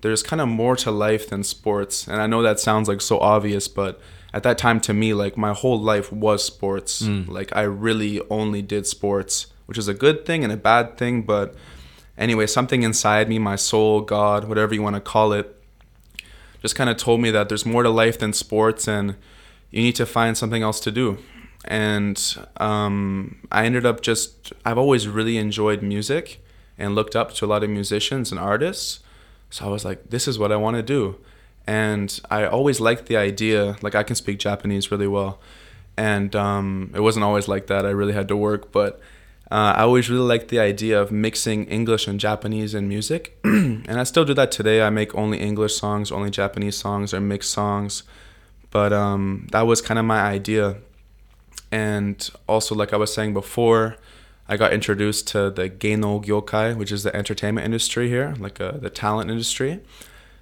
there's kind of more to life than sports. And I know that sounds like so obvious, but at that time to me like my whole life was sports. Mm. Like I really only did sports, which is a good thing and a bad thing, but anyway, something inside me, my soul, God, whatever you want to call it, just kind of told me that there's more to life than sports and you need to find something else to do and um, I ended up just I've always really enjoyed music and looked up to a lot of musicians and artists. So I was like, this is what I want to do, and I always liked the idea. Like I can speak Japanese really well, and um, it wasn't always like that. I really had to work, but. Uh, I always really liked the idea of mixing English and Japanese in music, and I still do that today. I make only English songs, only Japanese songs, or mixed songs. But um, that was kind of my idea and also, like I was saying before, I got introduced to the Geino Gyokai, which is the entertainment industry here, like uh, the talent industry.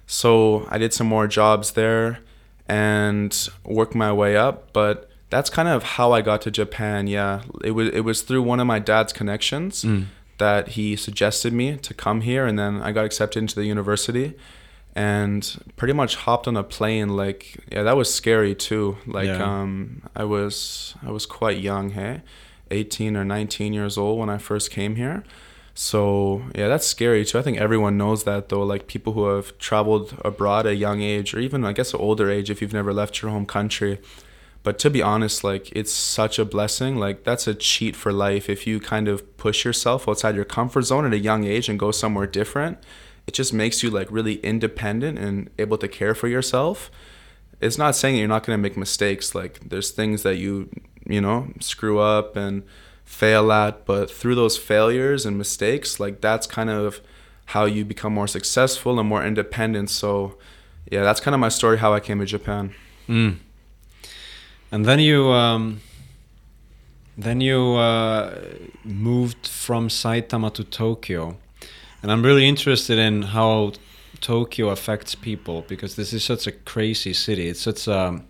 So I did some more jobs there and worked my way up. But that's kind of how I got to Japan. Yeah, it was it was through one of my dad's connections Mm. that he suggested me to come here, and then I got accepted into the university and pretty much hopped on a plane like yeah that was scary too. Like Yeah. um i was i was quite young hey 18 or 19 years old when i first came here. So yeah that's scary too. I think everyone knows that though like people who have traveled abroad at a young age or even i guess an older age if you've never left your home country. But to be honest like it's such a blessing. Like that's a cheat for life if you kind of push yourself outside your comfort zone at a young age and go somewhere different it just makes you like really independent and able to care for yourself. It's not saying you're not going to make mistakes like there's things that you you know screw up and fail at but through those failures and mistakes like that's kind of how you become more successful and more independent. So yeah that's kind of my story how i came to japan. Mm. And then you um, then you uh, moved from Saitama to Tokyo, and I'm really interested in how Tokyo affects people because this is such a crazy city. It's such a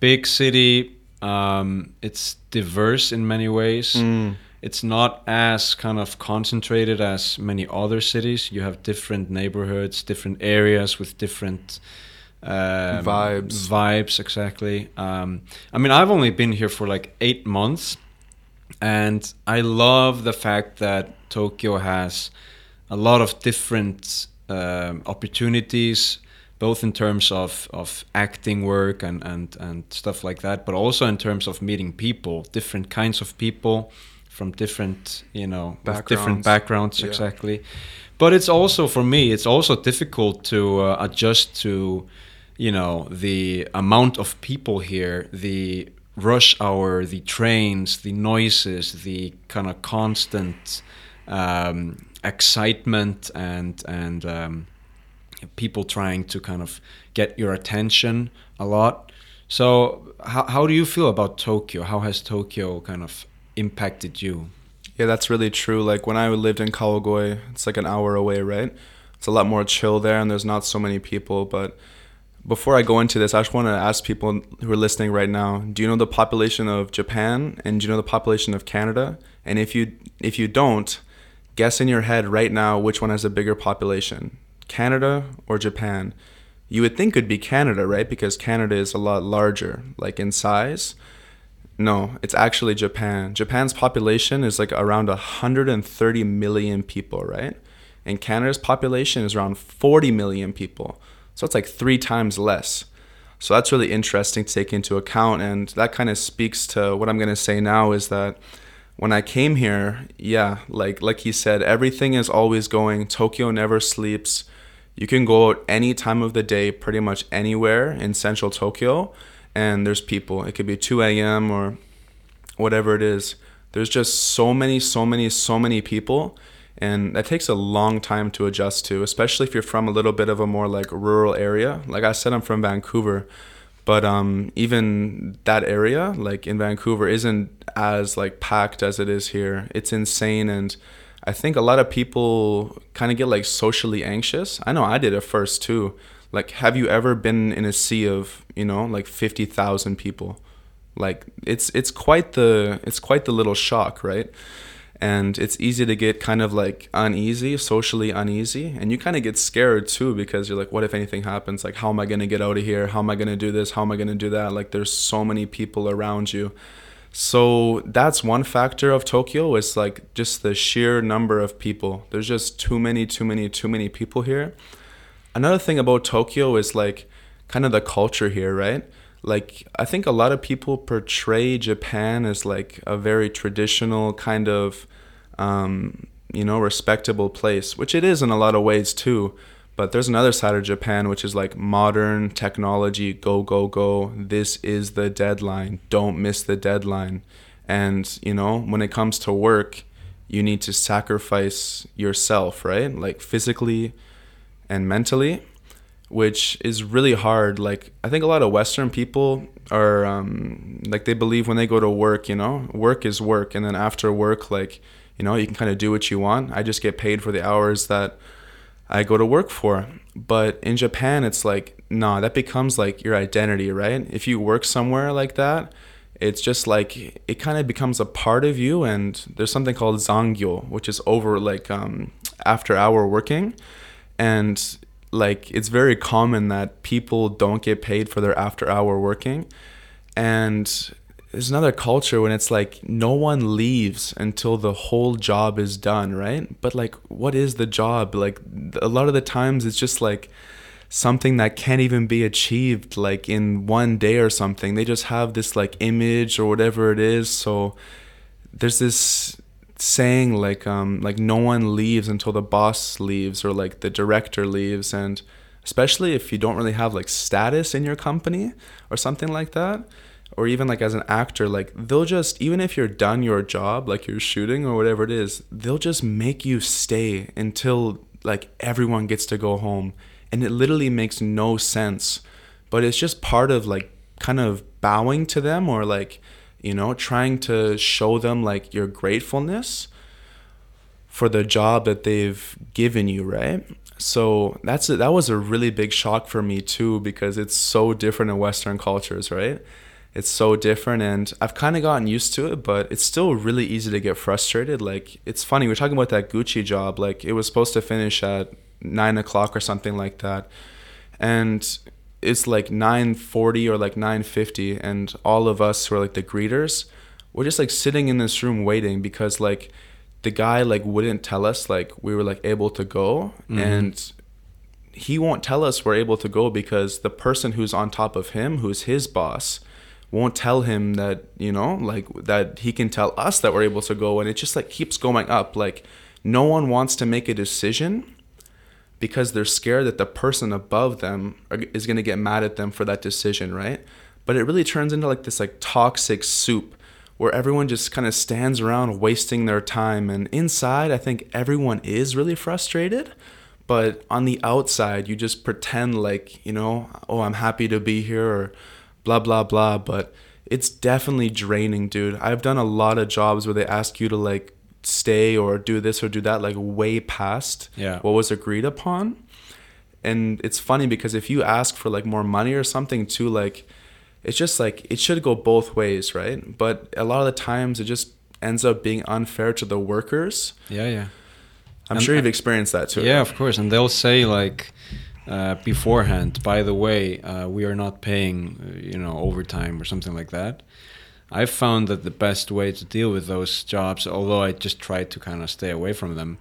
big city. Um, it's diverse in many ways. It's not as kind of concentrated as many other cities. You have different neighborhoods, different areas with different um, Vibes. Vibes, exactly. Um, I mean, I've only been here for like eight months, and I love the fact that Tokyo has a lot of different um, opportunities, both in terms of, of acting work and, and, and stuff like that, but also in terms of meeting people, different kinds of people from different, you know, with different Backgrounds. backgrounds, Yeah. exactly. But it's also for me, it's also difficult to uh, adjust to, you know, the amount of people here, the rush hour, the trains, the noises, the kind of constant um, excitement and and um, people trying to kind of get your attention a lot. So, how, how do you feel about Tokyo? How has Tokyo kind of impacted you? Yeah, that's really true. Like when I lived in Kawagoe, it's like an hour away, right? It's a lot more chill there and there's not so many people. But before I go into this, I just want to ask people who are listening right now, do you know the population of Japan and do you know the population of Canada? And if you if you don't, guess in your head right now which one has a bigger population, Canada or Japan? You would think it'd be Canada, right? Because Canada is a lot larger, like in size. No, it's actually Japan. Japan's population is like around 130 million people, right? And Canada's population is around 40 million people. So it's like three times less. So that's really interesting to take into account. And that kind of speaks to what I'm going to say now is that when I came here, yeah, like like he said, everything is always going. Tokyo never sleeps. You can go out any time of the day, pretty much anywhere in central Tokyo, and there's people. It could be 2 a.m. or whatever it is. There's just so many, so many, so many people, and that takes a long time to adjust to, especially if you're from a little bit of a more like rural area. Like I said, I'm from Vancouver, but um, even that area, like in Vancouver, isn't as like packed as it is here. It's insane, and I think a lot of people kind of get like socially anxious. I know I did at first too. Like, have you ever been in a sea of you know like fifty thousand people? Like it's it's quite the it's quite the little shock, right? And it's easy to get kind of like uneasy, socially uneasy, and you kind of get scared too because you're like, what if anything happens? Like, how am I gonna get out of here? How am I gonna do this? How am I gonna do that? Like, there's so many people around you. So that's one factor of Tokyo is like just the sheer number of people. There's just too many, too many, too many people here. Another thing about Tokyo is like kind of the culture here, right? Like I think a lot of people portray Japan as like a very traditional kind of um, you know respectable place, which it is in a lot of ways too. But there's another side of Japan which is like modern technology, go go go. This is the deadline. Don't miss the deadline. And you know when it comes to work, you need to sacrifice yourself, right? Like physically and mentally which is really hard. Like I think a lot of Western people are um, like they believe when they go to work, you know, work is work, and then after work, like you know, you can kind of do what you want. I just get paid for the hours that I go to work for. But in Japan, it's like nah, that becomes like your identity, right? If you work somewhere like that. It's just like it kind of becomes a part of you, and there's something called zangyo, which is over like um, after hour working, and like it's very common that people don't get paid for their after hour working. And there's another culture when it's like no one leaves until the whole job is done right? But like what is the job? Like a lot of the times it's just like something that can't even be achieved like in one day or something. They just have this like image or whatever it is. So there's this saying like um like no one leaves until the boss leaves or like the director leaves. And especially if you don't really have like status in your company or something like that or even like as an actor like they'll just even if you're done your job like you're shooting or whatever it is they'll just make you stay until like everyone gets to go home. And it literally makes no sense. But it's just part of like kind of bowing to them or like you know, trying to show them like your gratefulness for the job that they've given you, right? So that's a, that was a really big shock for me too because it's so different in Western cultures, right? It's so different, and I've kind of gotten used to it, but it's still really easy to get frustrated. Like it's funny, we're talking about that Gucci job. Like it was supposed to finish at nine o'clock or something like that, and it's like 940 or like 950 and all of us who are like the greeters we're just like sitting in this room waiting because like the guy like wouldn't tell us like we were like able to go. Mm-hmm. and he won't tell us we're able to go because the person who's on top of him who's his boss won't tell him that you know like that he can tell us that we're able to go. And it just like keeps going up. Like no one wants to make a decision because they're scared that the person above them is going to get mad at them for that decision, right? But it really turns into like this like toxic soup where everyone just kind of stands around wasting their time and inside I think everyone is really frustrated, but on the outside you just pretend like, you know, oh, I'm happy to be here or blah blah blah, but it's definitely draining, dude. I've done a lot of jobs where they ask you to like stay or do this or do that like way past yeah. what was agreed upon. And it's funny because if you ask for like more money or something too like it's just like it should go both ways right? But a lot of the times it just ends up being unfair to the workers. Yeah yeah. I'm and sure you've experienced that too. Yeah of course. And they'll say like uh, beforehand by the way uh, we are not paying uh, you know overtime or something like that I've found that the best way to deal with those jobs, although I just try to kind of stay away from them,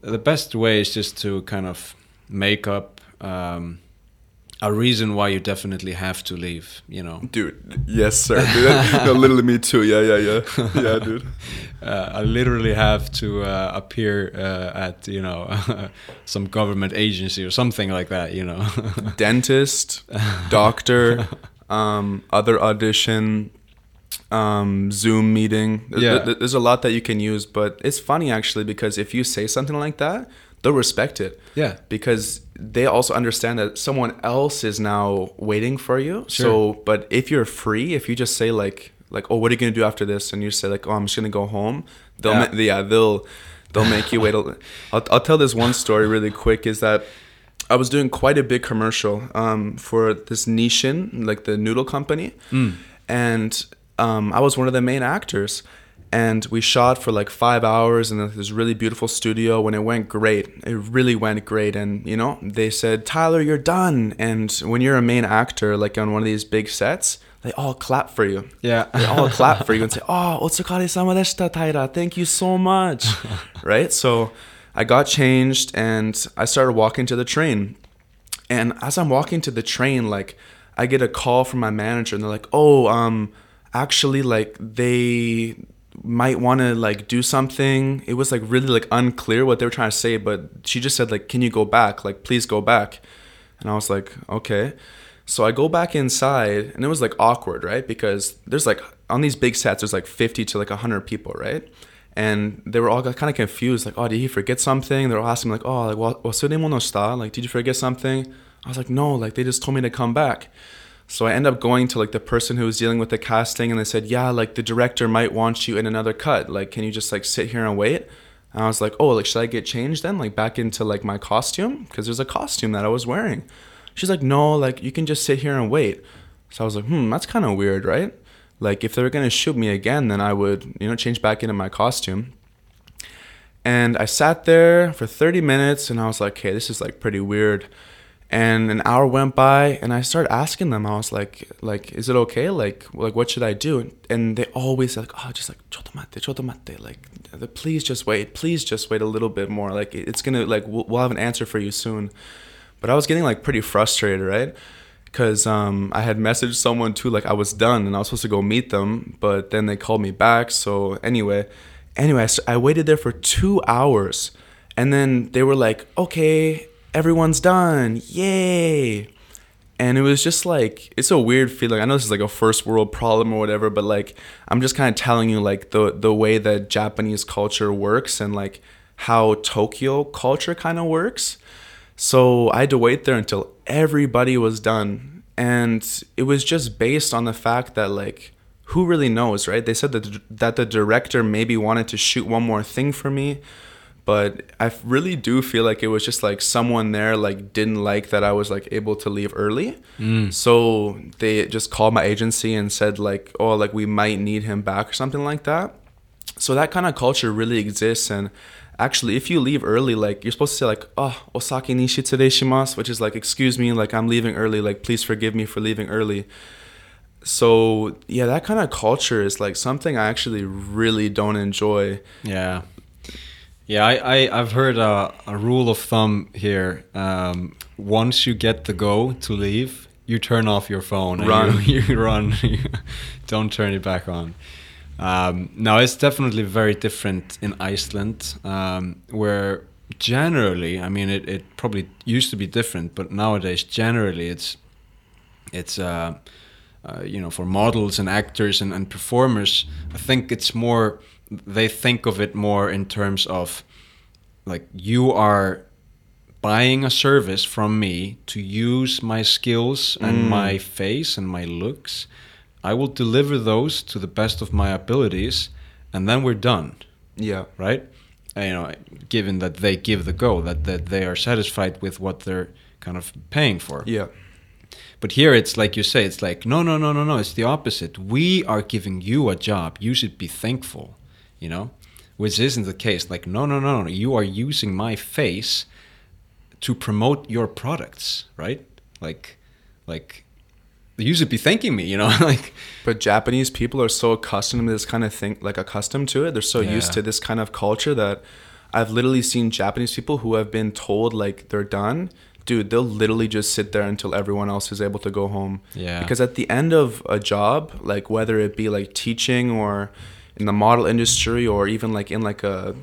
the best way is just to kind of make up um, a reason why you definitely have to leave. You know, dude. Yes, sir. Dude, no, literally me too. Yeah, yeah, yeah, yeah, dude. Uh, I literally have to uh, appear uh, at you know some government agency or something like that. You know, dentist, doctor, um, other audition um, Zoom meeting. Yeah. There's a lot that you can use, but it's funny actually because if you say something like that, they'll respect it. Yeah. Because they also understand that someone else is now waiting for you. Sure. So, but if you're free, if you just say like, like, oh, what are you gonna do after this? And you say like, oh, I'm just gonna go home. They'll, yeah, ma- yeah they'll, they'll make you wait. I'll, I'll tell this one story really quick. Is that I was doing quite a big commercial um, for this Nissin, like the noodle company. Mm and um, I was one of the main actors. And we shot for like five hours in this really beautiful studio. When it went great, it really went great. And you know, they said, "Tyler, you're done." And when you're a main actor, like on one of these big sets, they all clap for you. Yeah. they all clap for you and say, "Oh, otsukare sama deshita, Tyra. Thank you so much." right? So I got changed and I started walking to the train. And as I'm walking to the train, like I get a call from my manager and they're like, "Oh, um actually like they might want to like do something." It was like really like unclear what they were trying to say, but she just said like, "Can you go back? Like please go back." And I was like, "Okay." So I go back inside and it was like awkward, right? Because there's like on these big sets there's like 50 to like 100 people, right? and they were all kind of confused like oh did he forget something they were asking like oh like wasure no shita like did you forget something i was like no like they just told me to come back so i end up going to like the person who was dealing with the casting and they said yeah like the director might want you in another cut. Like can you just like sit here and wait? And i was like oh like should i get changed then? Like back into like my costume? Because there's a costume that i was wearing. She's like no like you can just sit here and wait. So i was like hmm that's kind of weird right? Like if they were gonna shoot me again, then I would, you know, change back into my costume. And I sat there for 30 minutes and I was like, okay, this is like pretty weird. And an hour went by and I started asking them, I was like, like, is it okay? Like, like what should I do? And they always like, oh, just like, chotomate, chotomate. Like, please just wait. Please just wait a little bit more. Like, it's gonna, like, we'll, we'll have an answer for you soon. But I was getting like pretty frustrated, right? because um, I had messaged someone too, like I was done and I was supposed to go meet them, but then they called me back. So anyway, anyway, I waited there for two hours, and then they were like, "Okay, everyone's done, yay!" And it was just like it's a weird feeling. I know this is like a first world problem or whatever, but like I'm just kind of telling you like the the way that Japanese culture works and like how Tokyo culture kind of works. So I had to wait there until everybody was done. And it was just based on the fact that, like, who really knows, right? They said that, that the director maybe wanted to shoot one more thing for me. But I really do feel like it was just like someone there like didn't like that I was like able to leave early. Mm. So they just called my agency and said like, oh, like we might need him back or something like that. So that kind of culture really exists and actually if you leave early like you're supposed to say like oh osaki ni shimasu which is like excuse me like i'm leaving early like please forgive me for leaving early so yeah that kind of culture is like something i actually really don't enjoy yeah yeah i, I i've heard a, a rule of thumb here. Um, once you get the go to leave you turn off your phone run. you, you run. Don't turn it back on. Um, now it's definitely very different in Iceland, um, where generally, I mean, it, it probably used to be different, but nowadays generally it's it's uh, uh, you know for models and actors and, and performers. I think it's more they think of it more in terms of like you are buying a service from me to use my skills and mm. my face and my looks I will deliver those to the best of my abilities, and then we're done. Yeah. Right. And, you know, given that they give the go, that that they are satisfied with what they're kind of paying for. Yeah. But here it's like you say, it's like no, no, no, no, no. It's the opposite. We are giving you a job. You should be thankful. You know, which isn't the case. Like no, no, no, no. You are using my face to promote your products, right? Like, like you should be thanking me, you know, like. But Japanese people are so accustomed to this kind of thing, like accustomed to it. They're so yeah. used to this kind of culture that I've literally seen Japanese people who have been told like they're done. Dude, they'll literally just sit there until everyone else is able to go home. Yeah. Because at the end of a job, like whether it be like teaching or in the model industry or even like in like a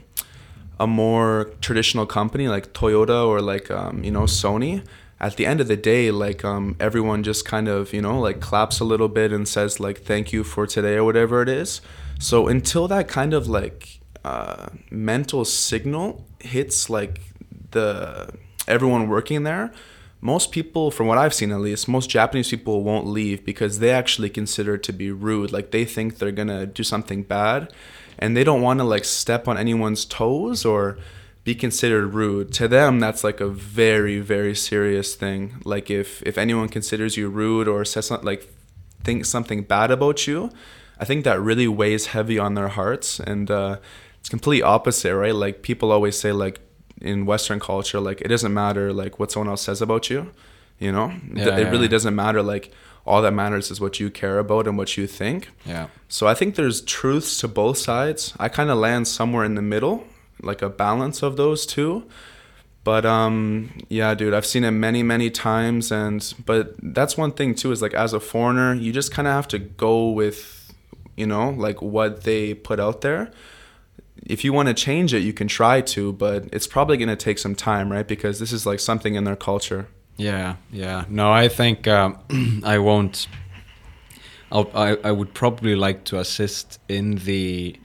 a more traditional company like Toyota or like um, you know Sony, at the end of the day, like um, everyone just kind of you know like claps a little bit and says like thank you for today or whatever it is. So until that kind of like uh, mental signal hits like the everyone working there, most people, from what I've seen at least, most Japanese people won't leave because they actually consider it to be rude. Like they think they're gonna do something bad, and they don't want to like step on anyone's toes or be considered rude to them that's like a very very serious thing like if if anyone considers you rude or says something like thinks something bad about you, I think that really weighs heavy on their hearts. And uh, it's completely opposite, right? Like people always say, like in Western culture, like it doesn't matter like what someone else says about you. You know, Yeah, it yeah. really doesn't matter. Like all that matters is what you care about and what you think. Yeah. So I think there's truths to both sides. I kind of land somewhere in the middle, like a balance of those two. But um yeah, dude, I've seen it many many times and but that's one thing too is like as a foreigner, you just kind of have to go with you know, like what they put out there. If you want to change it, you can try to, but it's probably going to take some time, right? Because this is like something in their culture. Yeah, yeah. No, I think um, I won't. I'll, I I would probably like to assist in the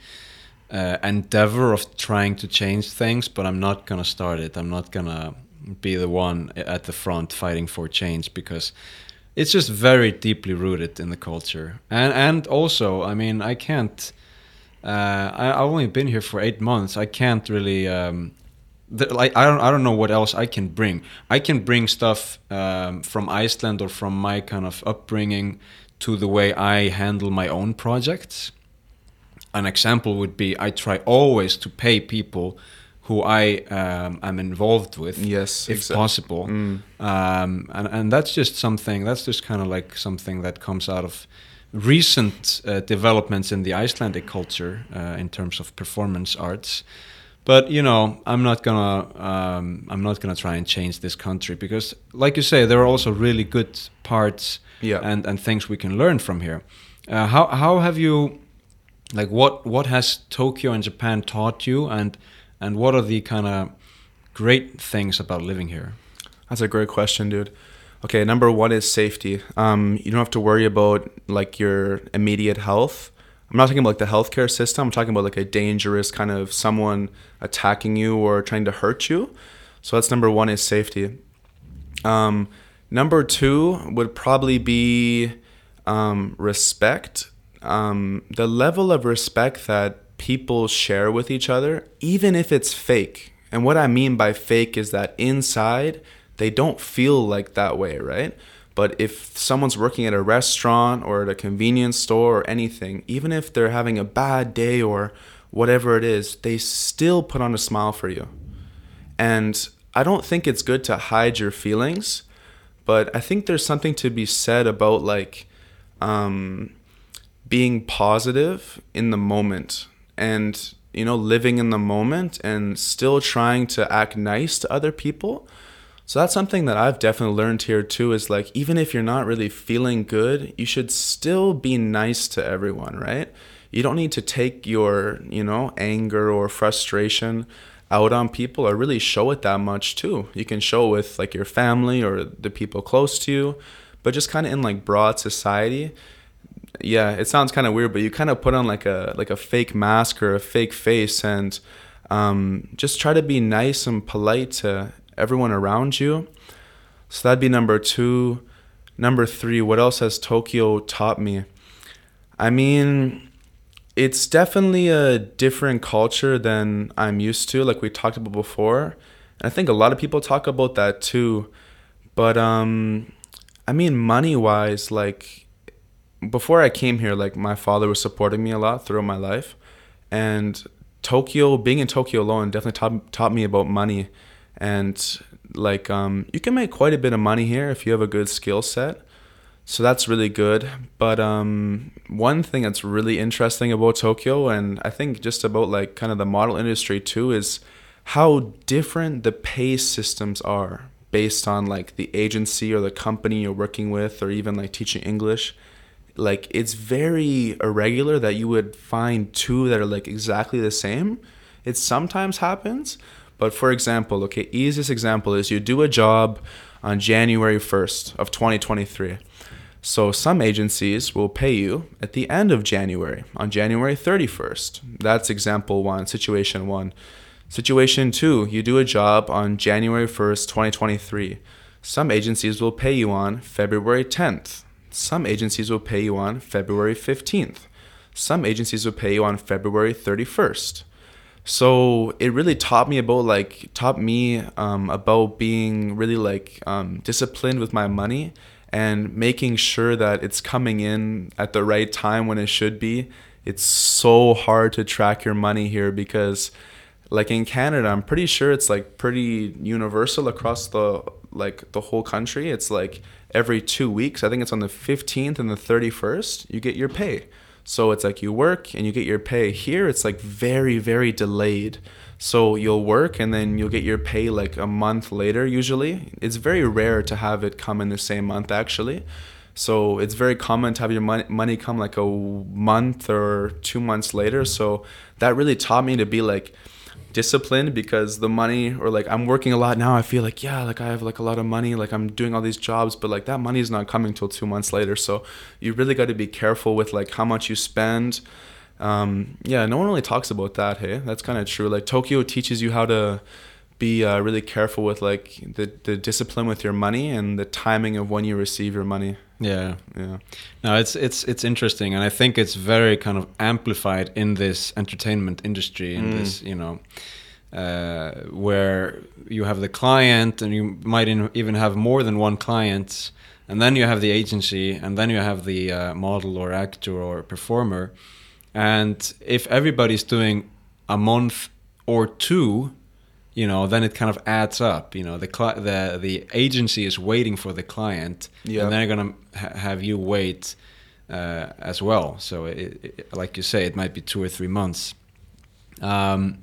uh, endeavor of trying to change things, but I'm not gonna start it. I'm not gonna be the one at the front fighting for change because it's just very deeply rooted in the culture. And and also, I mean, I can't. Uh, I, I've only been here for eight months. I can't really. Um, the, like I don't I don't know what else I can bring. I can bring stuff um, from Iceland or from my kind of upbringing to the way I handle my own projects. An example would be I try always to pay people who I um, am involved with, Yes, if exa- possible, Mm. um, and and that's just something that's just kind of like something that comes out of recent uh, developments in the Icelandic culture uh, in terms of performance arts. But you know, I'm not gonna um, I'm not gonna try and change this country because, like you say, there are also really good parts Yeah. and and things we can learn from here. Uh, how how have you like what what has Tokyo and Japan taught you and and what are the kind of great things about living here? That's a great question, dude. Okay, number one is safety. Um, you don't have to worry about like your immediate health. I'm not talking about like the healthcare system. I'm talking about like a dangerous kind of someone attacking you or trying to hurt you. So that's number one is safety. Um, number two would probably be um, respect. Um, the level of respect that people share with each other, even if it's fake. And what I mean by fake is that inside, they don't feel like that way, right? But if someone's working at a restaurant or at a convenience store or anything, even if they're having a bad day or whatever it is, they still put on a smile for you. And I don't think it's good to hide your feelings, but I think there's something to be said about like um, being positive in the moment and you know living in the moment and still trying to act nice to other people. So that's something that I've definitely learned here too is like even if you're not really feeling good, you should still be nice to everyone, right? You don't need to take your, you know, anger or frustration out on people or really show it that much too. You can show it with like your family or the people close to you, but just kind of in like broad society. Yeah, it sounds kind of weird, but you kind of put on like a like a fake mask or a fake face and um, just try to be nice and polite to everyone around you. So that'd be number two. Number three, what else has Tokyo taught me? I mean, it's definitely a different culture than I'm used to, like we talked about before. And I think a lot of people talk about that too. But um I mean money wise, like before I came here, like my father was supporting me a lot throughout my life. And Tokyo, being in Tokyo alone definitely taught taught me about money. And like um you can make quite a bit of money here if you have a good skill set. So that's really good. But um, one thing that's really interesting about Tokyo, and I think just about like kind of the model industry too, is how different the pay systems are based on like the agency or the company you're working with, or even like teaching English. Like it's very irregular that you would find two that are like exactly the same. It sometimes happens, but for example, okay, easiest example is you do a job on January 1st of 2023. So some agencies will pay you at the end of January, on January 31st. That's example one, situation one. Situation two, you do a job on January 1st, 2023. Some agencies will pay you on February 10th. Some agencies will pay you on February 15th. Some agencies will pay you on February 31st. So it really taught me about like taught me um, about being really like um, disciplined with my money and making sure that it's coming in at the right time when it should be. It's so hard to track your money here because like in Canada, I'm pretty sure it's like pretty universal across the like the whole country. It's like every 2 weeks. I think it's on the 15th and the 31st you get your pay. So it's like you work and you get your pay. Here it's like very very delayed. So you'll work and then you'll get your pay like a month later usually. It's very rare to have it come in the same month actually. So it's very common to have your money, money come like a month or 2 months later. So that really taught me to be like disciplined because the money or like I'm working a lot now I feel like yeah like I have like a lot of money like I'm doing all these jobs but like that money is not coming till 2 months later so you really got to be careful with like how much you spend um, yeah, no one really talks about that. Hey, that's kind of true. Like Tokyo teaches you how to be uh, really careful with like the the discipline with your money and the timing of when you receive your money. Yeah, Yeah, no, it's it's it's interesting, and I think it's very kind of amplified in this entertainment industry, in Mm. this you know, uh, where you have the client, and you might in, even have more than one client, and then you have the agency, and then you have the uh, model or actor or performer, and if everybody's doing a month or two you know then it kind of adds up you know the cli- the the agency is waiting for the client Yeah. and they're gonna ha- have you wait uh, as well. So it, it, like you say it might be two or three months. Um,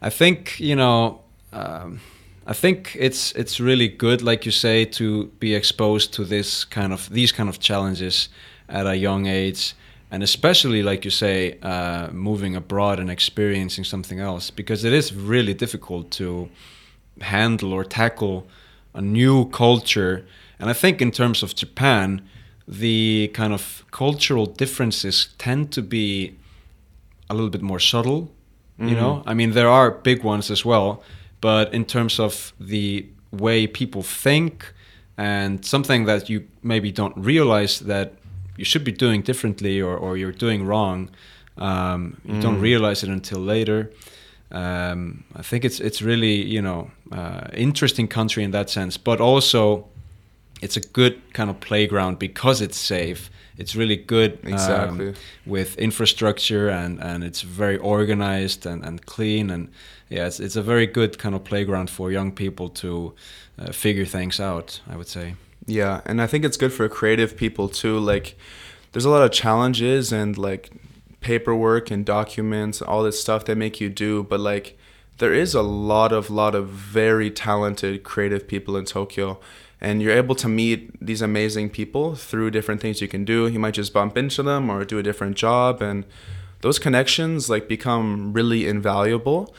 I think you know um, I think it's it's really good like you say to be exposed to this kind of these kind of challenges at a young age and especially like you say uh, moving abroad and experiencing something else because it is really difficult to handle or tackle a new culture. And i think in terms of japan the kind of cultural differences tend to be a little bit more subtle you know? I mean there are big ones as well but in terms of the way people think and something that you maybe don't realize that you should be doing differently or, or you're doing wrong. Um, you don't realize it until later. Um, I think it's it's really you know uh, interesting country in that sense but also it's a good kind of playground because it's safe. It's really good um, Exactly. with infrastructure and, and it's very organized and, and clean and yeah it's, it's a very good kind of playground for young people to uh, figure things out I would say yeah, and I think it's good for creative people too. Like, there's a lot of challenges and like paperwork and documents, all this stuff they make you do, but like there is a lot of lot of very talented creative people in Tokyo and you're able to meet these amazing people through different things you can do. You might just bump into them or do a different job and those connections like become really invaluable.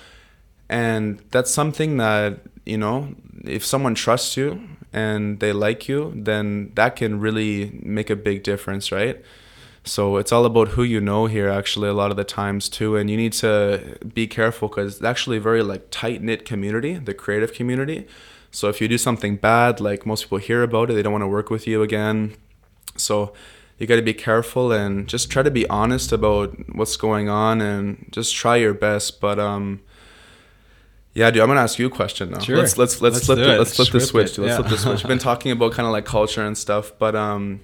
And that's something that, you know, if someone trusts you and they like you, then that can really make a big difference, right? So it's all about who you know here, actually, a lot of the times too. And you need to be careful because it's actually a very like tight knit community, the creative community. So if you do something bad, like most people hear about it, they don't want to work with you again. So you got to be careful and just try to be honest about what's going on and just try your best. But um, yeah, dude, I'm gonna ask you a question now. Sure. Let's let's let's, Let's flip it. let's flip the switch. it, dude. Let's flip the switch. We've been talking about kind of like culture and stuff, but um,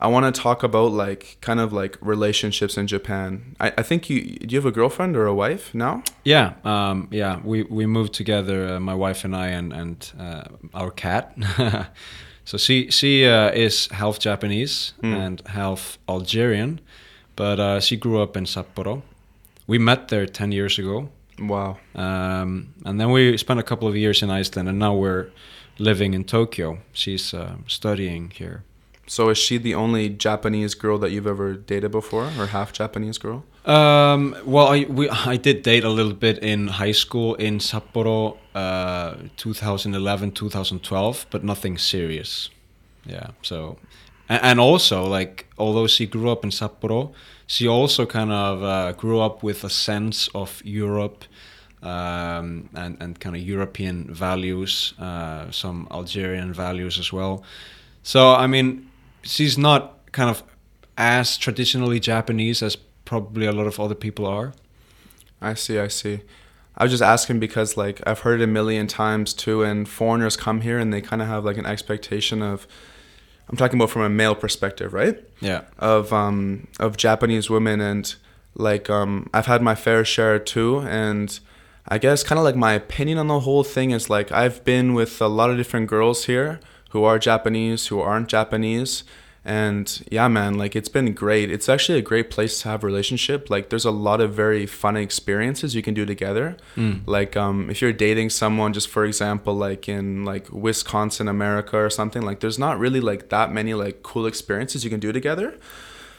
I want to talk about like kind of like relationships in Japan. I, I think you do you have a girlfriend or a wife now? Yeah, um, yeah. We we moved together, uh, my wife and I, and and uh, our cat. so she she uh, is half Japanese and half Algerian, but uh, she grew up in Sapporo. We met there ten years ago, Wow. um, and then we spent a couple of years in Iceland, and now we're living in Tokyo. She's uh, studying here. So is she the only Japanese girl that you've ever dated before, or half Japanese girl? Um, well, I we I did date a little bit in high school in Sapporo, uh, 2011, 2012, but nothing serious. Yeah. So, and, and also like although she grew up in Sapporo, she also kind of uh, grew up with a sense of Europe. Um, and, and kind of European values, uh, some Algerian values as well. So, I mean, she's not kind of as traditionally Japanese as probably a lot of other people are. I see, I see. I was just asking because like I've heard it a million times too, and foreigners come here and they kind of have like an expectation of I'm talking about from a male perspective, right? Yeah. Of um of Japanese women and like um I've had my fair share too and I guess kind of like my opinion on the whole thing is like I've been with a lot of different girls here who are Japanese, who aren't Japanese and yeah man like it's been great. It's actually a great place to have a relationship. Like there's a lot of very fun experiences you can do together. Mm. like um if you're dating someone just for example like in like wisconsin america or something like there's not really like that many like cool experiences you can do together.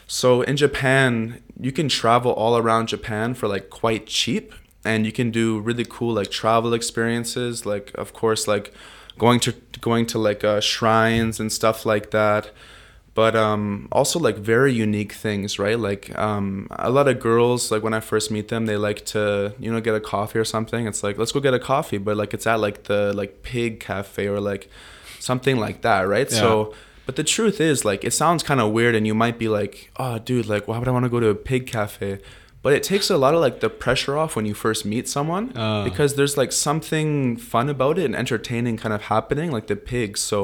So in japan you can travel all around japan for like quite cheap. And you can do really cool like travel experiences like of course like going to going to like uh, shrines and stuff like that but um, also like very unique things, right? Like um, a lot of girls, like when I first meet them, they like to you know get a coffee or something. It's like let's go get a coffee, but like it's at like the like pig cafe or like something like that, right? Yeah. So, but the truth is like it sounds kind of weird, and you might be like, oh, dude, like why would I want to go to a pig cafe? But it takes a lot of like the pressure off when you first meet someone Uh. because there's like something fun about it and entertaining kind of happening, like the pigs. So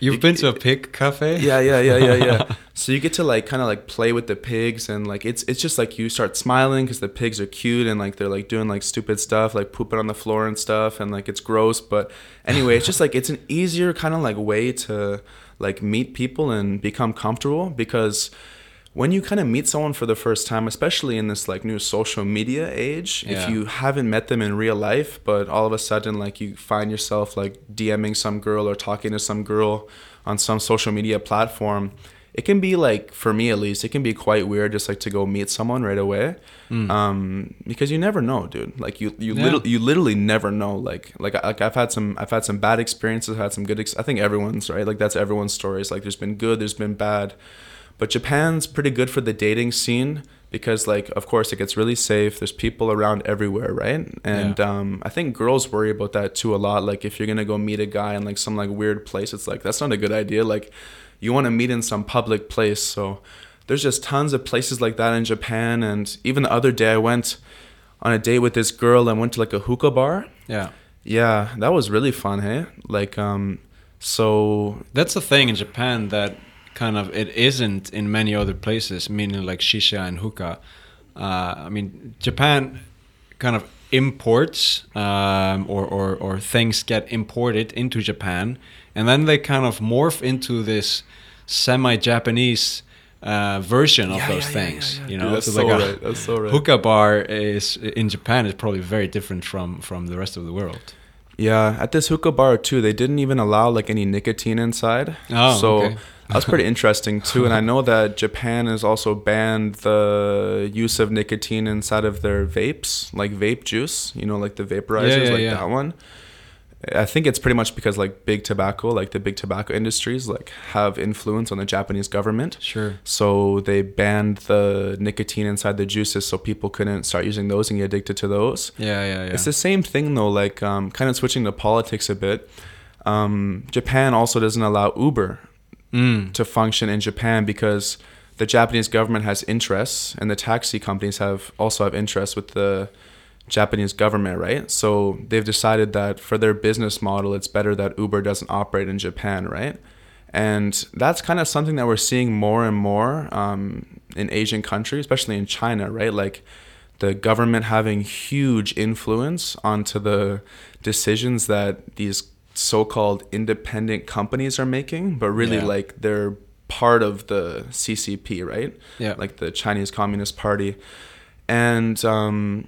You've you- been to a pig cafe? yeah, yeah, yeah, yeah, yeah. so you get to like kind of like play with the pigs and like it's it's just like you start smiling because the pigs are cute and like they're like doing like stupid stuff like pooping on the floor and stuff and like it's gross. But anyway, it's just like it's an easier kind of like way to like meet people and become comfortable because when you kind of meet someone for the first time, especially in this like new social media age, Yeah. if you haven't met them in real life, but all of a sudden like you find yourself like DMing some girl or talking to some girl on some social media platform, it can be like for me at least, it can be quite weird just like to go meet someone right away, um, because you never know, dude. Like you you Yeah. literally you literally never know. Like like I- like I've had some I've had some bad experiences, I've had some good. Ex- I think everyone's right. Like that's everyone's stories. Like there's been good, there's been bad. But Japan's pretty good for the dating scene because, like, of course, it gets really safe. There's people around everywhere, right? And Yeah. um, I think girls worry about that too a lot. Like, if you're gonna go meet a guy in like some like weird place, it's like that's not a good idea. Like, you want to meet in some public place. So there's just tons of places like that in Japan. And even the other day, I went on a date with this girl and went to like a hookah bar. Yeah. Yeah, that was really fun. Hey, like, um, so That's the thing in Japan that kind of it isn't in many other places, meaning like shisha and hookah. Uh, I mean, Japan kind of imports um, or, or, or things get imported into Japan, and then they kind of morph into this semi-Japanese uh, version of Yeah, those yeah, yeah, things. yeah, yeah. You Dude, know, that's So so like a right, that's so right. Hookah bar is in Japan is probably very different from from the rest of the world. Yeah, at this hookah bar too, they didn't even allow like any nicotine inside. Oh, so okay. That's pretty interesting too. And I know that Japan has also banned the use of nicotine inside of their vapes, like vape juice. You know, like the vaporizers, yeah, like yeah. that one. I think it's pretty much because like big tobacco, like the big tobacco industries, like have influence on the Japanese government. Sure. So they banned the nicotine inside the juices, so people couldn't start using those and get addicted to those. Yeah, yeah, yeah. It's the same thing though, like um, kind of switching to politics a bit. Um, Japan also doesn't allow Uber Mm. to function in Japan because the Japanese government has interests and the taxi companies have also have interests with the Japanese government, right? So they've decided that for their business model, it's better that Uber doesn't operate in Japan, right? And that's kind of something that we're seeing more and more um, in Asian countries, especially in China, right? Like the government having huge influence onto the decisions that these so-called independent companies are making, but really Yeah. like they're part of the CCP, right? Yeah. Like the Chinese Communist Party. And um,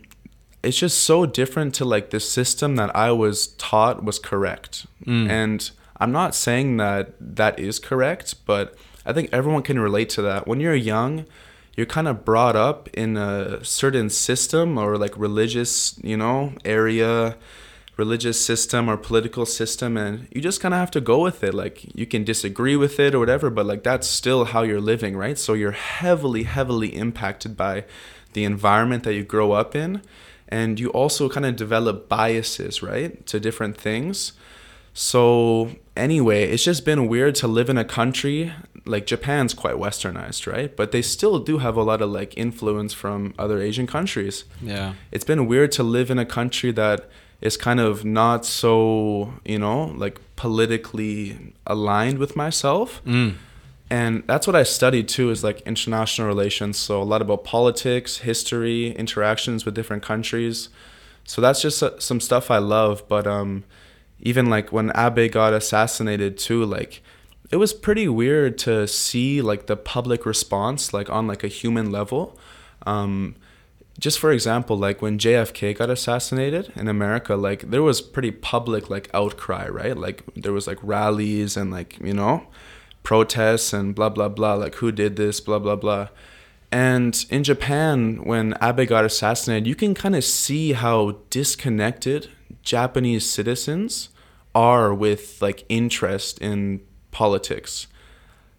it's just so different to like the system that I was taught was correct. Mm. And I'm not saying that that is correct, but I think everyone can relate to that. When you're young, you're kind of brought up in a certain system or like religious, you know, area, religious system or political system, and you just kind of have to go with it. Like you can disagree with it or whatever, but like that's still how you're living, right? So you're heavily, heavily impacted by the environment that you grow up in. And you also kind of develop biases, right, to different things. So anyway, it's just been weird to live in a country like Japan's quite westernized, right? But they still do have a lot of like influence from other Asian countries. Yeah. It's been weird to live in a country that is kind of not so, you know, like politically aligned with myself. Mm. and that's what I studied too is like international relations. So a lot about politics, history, interactions with different countries. So that's just uh, some stuff I love. But um, even like when Abe got assassinated too, like it was pretty weird to see like the public response like on like a human level. Um, just for example, like when JFK got assassinated in America, like there was pretty public like outcry, right? Like there was like rallies and like you know protests and blah blah blah like who did this blah blah blah and in japan when abe got assassinated you can kind of see how disconnected japanese citizens are with like interest in politics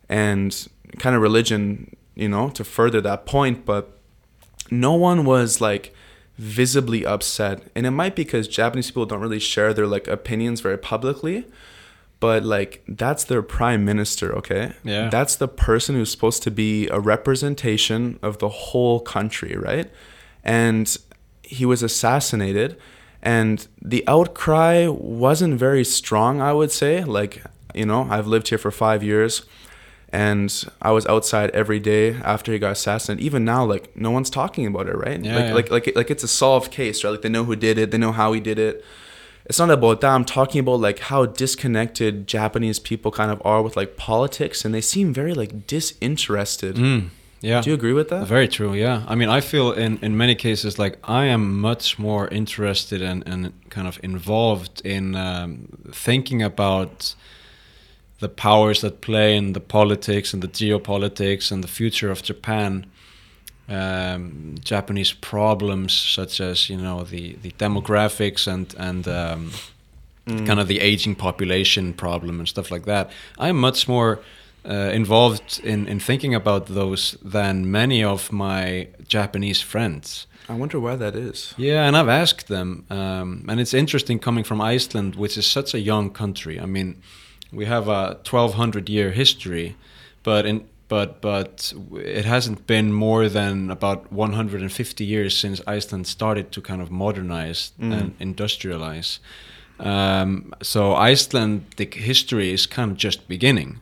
and kind of religion you know to further that point but no one was like visibly upset. And it might be because japanese people don't really share their like opinions very publicly but like that's their prime minister okay? Yeah. that's the person who's supposed to be a representation of the whole country right? And he was assassinated and the outcry wasn't very strong i would say. Like you know i've lived here for five years and i was outside every day after he got assassinated even now like no one's talking about it right Yeah, like, yeah. like like like it's a solved case right like they know who did it they know how he did it it's not about that. I'm talking about like how disconnected Japanese people kind of are with like politics, and they seem very like disinterested. Mm, yeah. Do you agree with that? Very true. Yeah. I mean, I feel in in many cases like I am much more interested and and kind of involved in um, thinking about the powers that play in the politics and the geopolitics and the future of Japan. Um, Japanese problems such as you know the the demographics and and um, kind of the aging population problem and stuff like that. I'm much more uh, involved in, in thinking about those than many of my Japanese friends. I wonder why that is. Yeah, and I've asked them, um, and it's interesting coming from Iceland, which is such a young country. I mean, we have a 1200 year history, but in but but it hasn't been more than about 150 years since Iceland started to kind of modernize and industrialize. Um, so Icelandic history is kind of just beginning,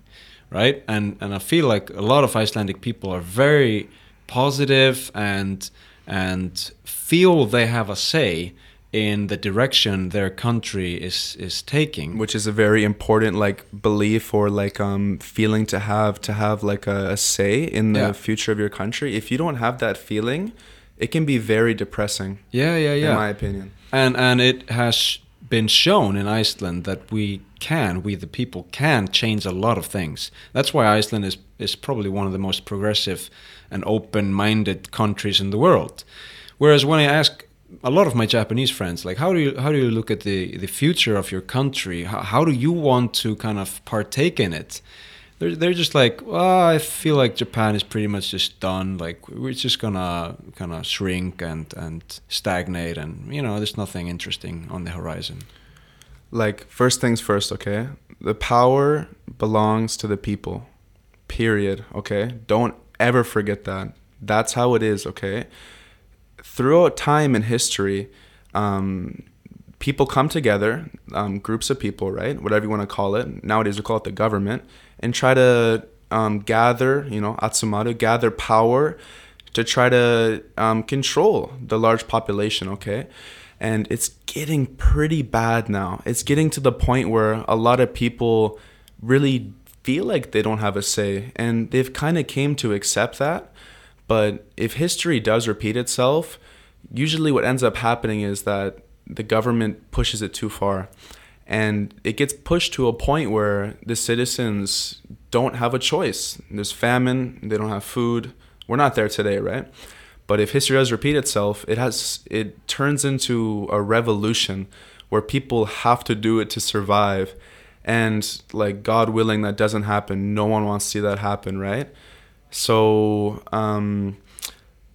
right? And and I feel like a lot of Icelandic people are very positive and and feel they have a say in the direction their country is is taking. Which is a very important like belief or like um feeling to have to have like a, a say in the Yeah. future of your country. If you don't have that feeling, it can be very depressing. Yeah, yeah, yeah. In my opinion. and and it has been shown in Iceland that we can, we the people can change a lot of things. That's why Iceland is is probably one of the most progressive and open-minded countries in the world. Whereas when I ask a lot of my Japanese friends, like how do you how do you look at the the future of your country? How, how do you want to kind of partake in it? They're, they're just like, well, I feel like Japan is pretty much just done. Like we're just gonna kind of shrink and and stagnate, and you know, there's nothing interesting on the horizon. Like first things first, okay? The power belongs to the people. Period, okay? Don't ever forget that. That's how it is, okay? Throughout time in history, um, people come together, um, groups of people, right? Whatever you want to call it. Nowadays we call it the government, and try to um, gather, you know, atsumaru, gather power to try to um, control the large population, okay? And it's getting pretty bad now. It's getting to the point where a lot of people really feel like they don't have a say, and they've kind of came to accept that. But if history does repeat itself, usually what ends up happening is that the government pushes it too far. And it gets pushed to a point where the citizens don't have a choice. There's famine, they don't have food. We're not there today, right? But if history does repeat itself, it has it turns into a revolution where people have to do it to survive. And like God willing that doesn't happen. No one wants to see that happen, right? So um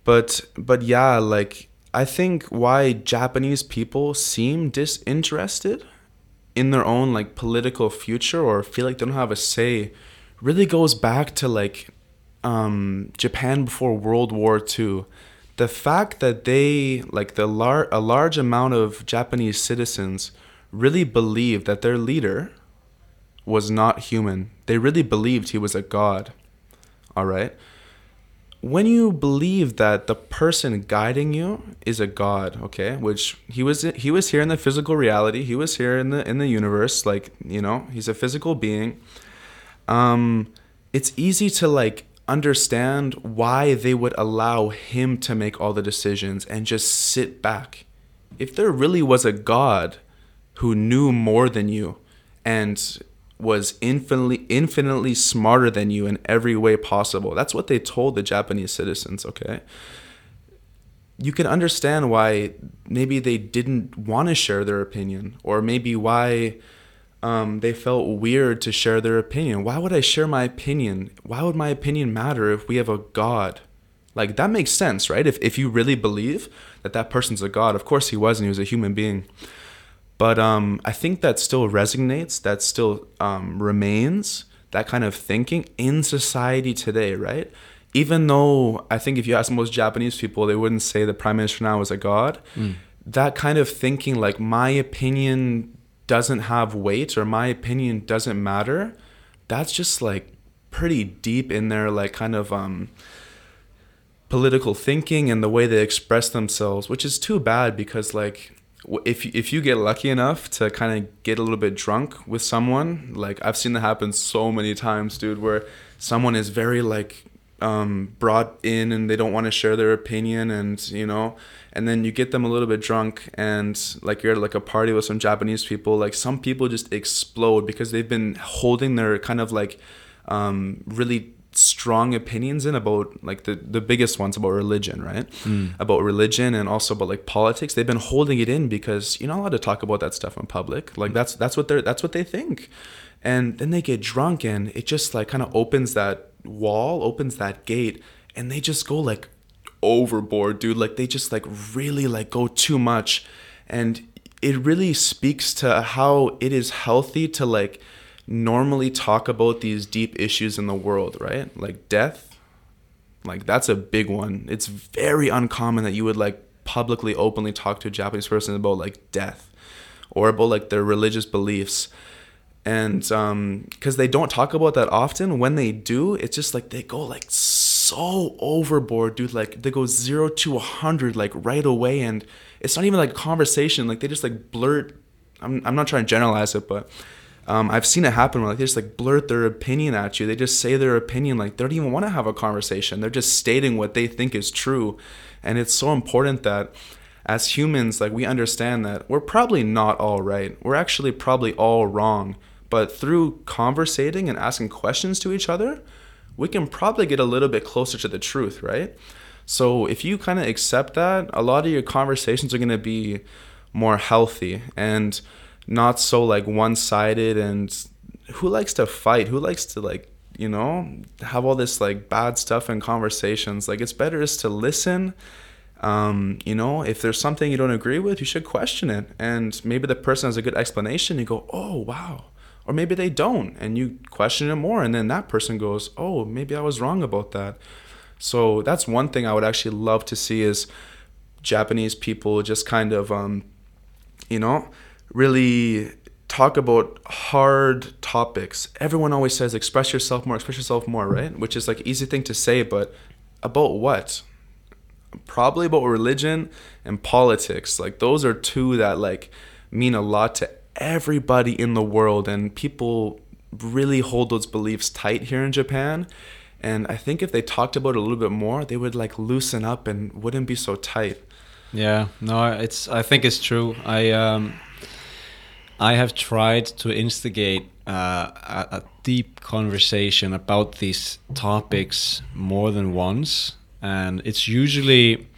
but but yeah, like I think why Japanese people seem disinterested in their own like political future or feel like they don't have a say really goes back to like um, Japan before World War II. The fact that they like the lar- a large amount of Japanese citizens really believed that their leader was not human. They really believed he was a god. All right? When you believe that the person guiding you is a god, okay, which he was he was here in the physical reality, he was here in the in the universe, like you know, he's a physical being. Um, it's easy to like understand why they would allow him to make all the decisions and just sit back. If there really was a God who knew more than you and was infinitely infinitely smarter than you in every way possible. That's what they told the Japanese citizens, okay? You can understand why maybe they didn't want to share their opinion or maybe why um, they felt weird to share their opinion. Why would I share my opinion? Why would my opinion matter if we have a God? Like, that makes sense, right? If, if you really believe that that person's a God, of course he was and he was a human being. But um, I think that still resonates, that still um, remains, that kind of thinking in society today, right? Even though I think if you ask most Japanese people, they wouldn't say the prime minister now is a god. Mm. That kind of thinking, like my opinion doesn't have weight or my opinion doesn't matter, that's just like pretty deep in their like kind of um political thinking and the way they express themselves, which is too bad because like if if you get lucky enough to kind of get a little bit drunk with someone, like I've seen that happen so many times, dude, where someone is very like um, brought in and they don't want to share their opinion and you know and then you get them a little bit drunk and like you're at like a party with some japanese people like some people just explode because they've been holding their kind of like um, really strong opinions in about like the the biggest ones about religion right? Mm. about religion and also about like politics. They've been holding it in because you're not allowed to talk about that stuff in public. Like that's that's what they're that's what they think. And then they get drunk and it just like kind of opens that wall opens that gate and they just go like overboard dude. Like they just like really like go too much. And it really speaks to how it is healthy to like normally talk about these deep issues in the world right? Like death like that's a big one. It's very uncommon that you would like publicly openly talk to a japanese person about like death or about like their religious beliefs. And um because they don't talk about that often. When they do it's just like they go like so overboard dude. Like they go zero to a hundred like right away. And it's not even like conversation. Like they just like blurt. I'm, I'm not trying to generalize it but um, I've seen it happen where like they just like blurt their opinion at you. They just say their opinion like they don't even want to have a conversation. They're just stating what they think is true, and it's so important that as humans like we understand that we're probably not all right. We're actually probably all wrong but through conversating and asking questions to each other, we can probably get a little bit closer to the truth, right? So if you kind of accept that, a lot of your conversations are going to be more healthy and not so like one-sided and who likes to fight? Who likes to like, you know, have all this like bad stuff in conversations? Like it's better just to listen um, you know, if there's something you don't agree with, you should question it. And maybe the person has a good explanation. You go, oh, wow, or maybe they don't and you question it more and then that person goes oh maybe i was wrong about that so that's one thing i would actually love to see is japanese people just kind of um, you know really talk about hard topics everyone always says express yourself more express yourself more right which is like easy thing to say but about what probably about religion and politics like those are two that like mean a lot to everybody in the world, and people really hold those beliefs tight here in Japan. And I think if they talked about it a little bit more, they would like loosen up and wouldn't be so tight. Yeah, no, it's. I think it's true. I um, I have tried to instigate uh, a, a deep conversation about these topics more than once, and it's usually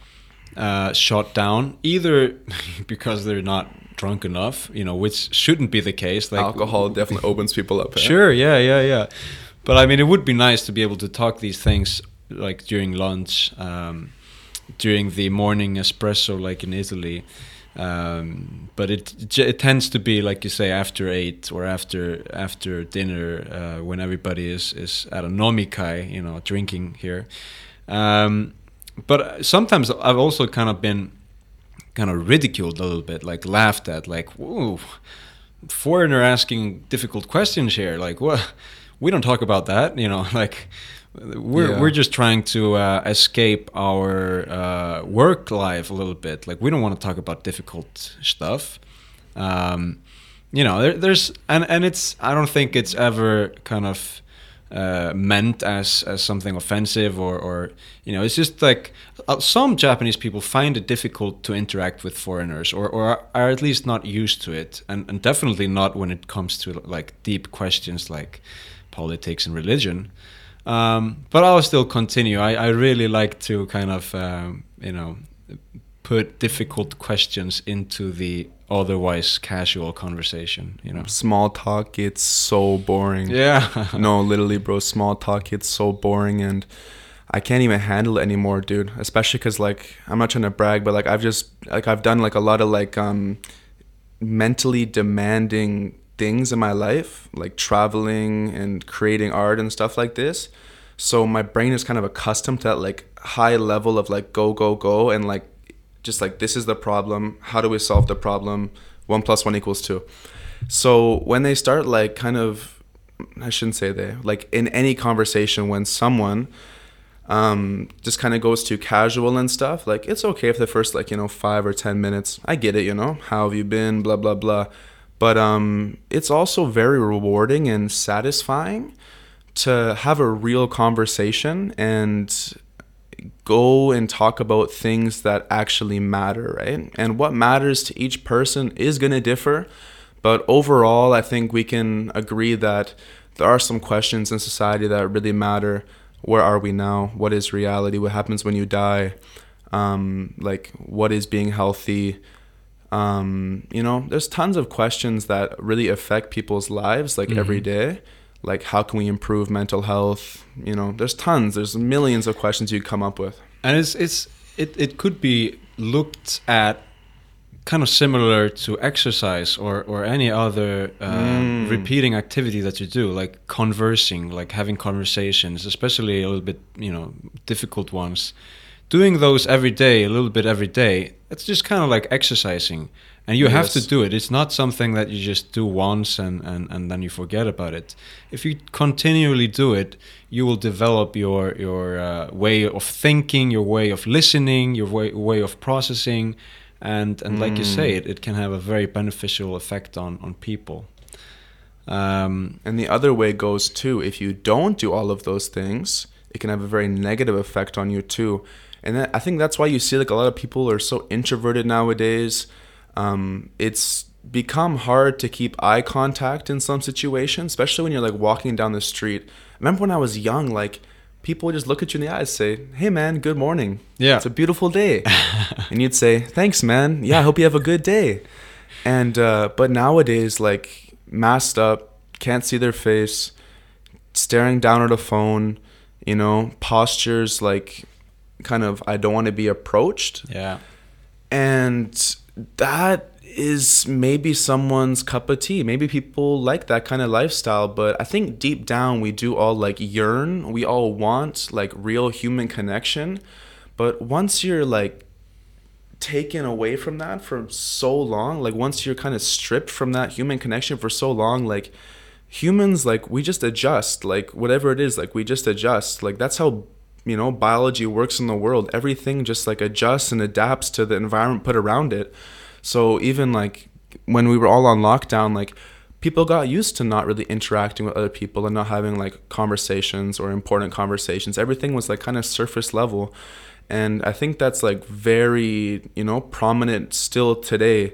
uh, shot down either because they're not drunk enough, you know, which shouldn't be the case. Like alcohol definitely opens people up. Sure, yeah, yeah, yeah. But I mean, it would be nice to be able to talk these things like during lunch, um, during the morning espresso, like in Italy. Um, but it it tends to be like you say after eight or after after dinner uh, when everybody is is at a nomikai, you know, drinking here. Um, but sometimes I've also kind of been kind of ridiculed a little bit, like laughed at, like, whoa, foreigner asking difficult questions here. Like, what? we don't talk about that. You know, like we're Yeah. we're just trying to uh, escape our uh, work life a little bit. Like we don't want to talk about difficult stuff. Um, you know, there, there's and and it's I don't think it's ever kind of uh, meant as as something offensive or or you know it's just like uh, some Japanese people find it difficult to interact with foreigners or or are at least not used to it and and definitely not when it comes to like deep questions like politics and religion. Um, but I'll still continue. I, I really like to kind of um, you know put difficult questions into the otherwise casual conversation. You know. Small talk gets so boring. Yeah. no, literally, bro. Small talk gets so boring, and I can't even handle it anymore, dude. Especially because, like, I'm not trying to brag, but like, I've just like I've done like a lot of like um mentally demanding things in my life, like traveling and creating art and stuff like this. So my brain is kind of accustomed to that like high level of like go go go and like just like this is the problem. How do we solve the problem? One plus one equals two. So when they start like kind of I shouldn't say they like in any conversation when someone um, just kind of goes too casual and stuff. Like it's okay if the first like you know five or ten minutes. I get it, you know. How have you been? Blah blah blah. But um, it's also very rewarding and satisfying to have a real conversation and go and talk about things that actually matter, right? And what matters to each person is going to differ. But overall, I think we can agree that there are some questions in society that really matter. Where are we now? What is reality? What happens when you die? Um, like, what is being healthy? Um, you know, there's tons of questions that really affect people's lives, like every day. Like, how can we improve mental health? You know, there's tons. There's millions of questions you come up with. and it's it's it, it could be looked at kind of similar to exercise or or any other uh, repeating activity that you do like conversing like having conversations especially a little bit you know difficult ones doing those every day a little bit every day it's just kind of like exercising and you have to do it. It's not something that you just do once and, and, and then you forget about it. If you continually do it you will develop your your uh, way of thinking your way of listening your way, way of processing and and like you say it, it can have a very beneficial effect on on people. Um, And the other way goes too. If you don't do all of those things, it can have a very negative effect on you too. And that, I think that's why you see like a lot of people are so introverted nowadays. Um, it's become hard to keep eye contact in some situations, especially when you're like walking down the street. I remember when I was young, like people would just look at you in the eyes, and say, "Hey man, good morning. Yeah. it's a beautiful day," and you'd say, "Thanks, man. Yeah, I hope you have a good day." And uh, but nowadays, like masked up, can't see their face, staring down at a phone, you know, postures like kind of I don't want to be approached. yeah And that is maybe someone's cup of tea. Maybe people like that kind of lifestyle, but I think deep down we do all like yearn, we all want like real human connection. But once you're like taken away from that for so long, like once you're kind of stripped from that human connection for so long, like humans like we just adjust, like whatever it is, like we just adjust. Like that's how you know biology works in the world. Everything just like adjusts and adapts to the environment put around it. So even like when we were all on lockdown, like people got used to not really interacting with other people and not having like conversations or important conversations. Everything was like kind of surface level. And I think that's like very, you know, prominent still today.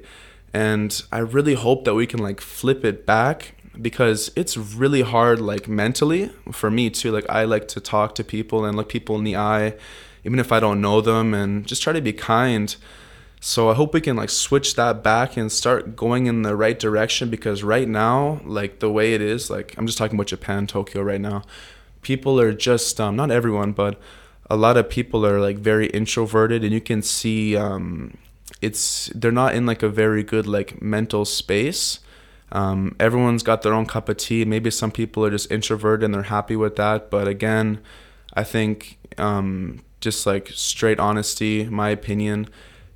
And I really hope that we can like flip it back because it's really hard like mentally for me too. Like I like to talk to people and look people in the eye even if I don't know them and just try to be kind. So I hope we can like switch that back and start going in the right direction because right now, like the way it is, like I'm just talking about Japan, Tokyo right now. People are just um, not everyone, but a lot of people are like very introverted, and you can see um, it's they're not in like a very good like mental space. Um, everyone's got their own cup of tea. Maybe some people are just introverted and they're happy with that. But again, I think um, just like straight honesty, my opinion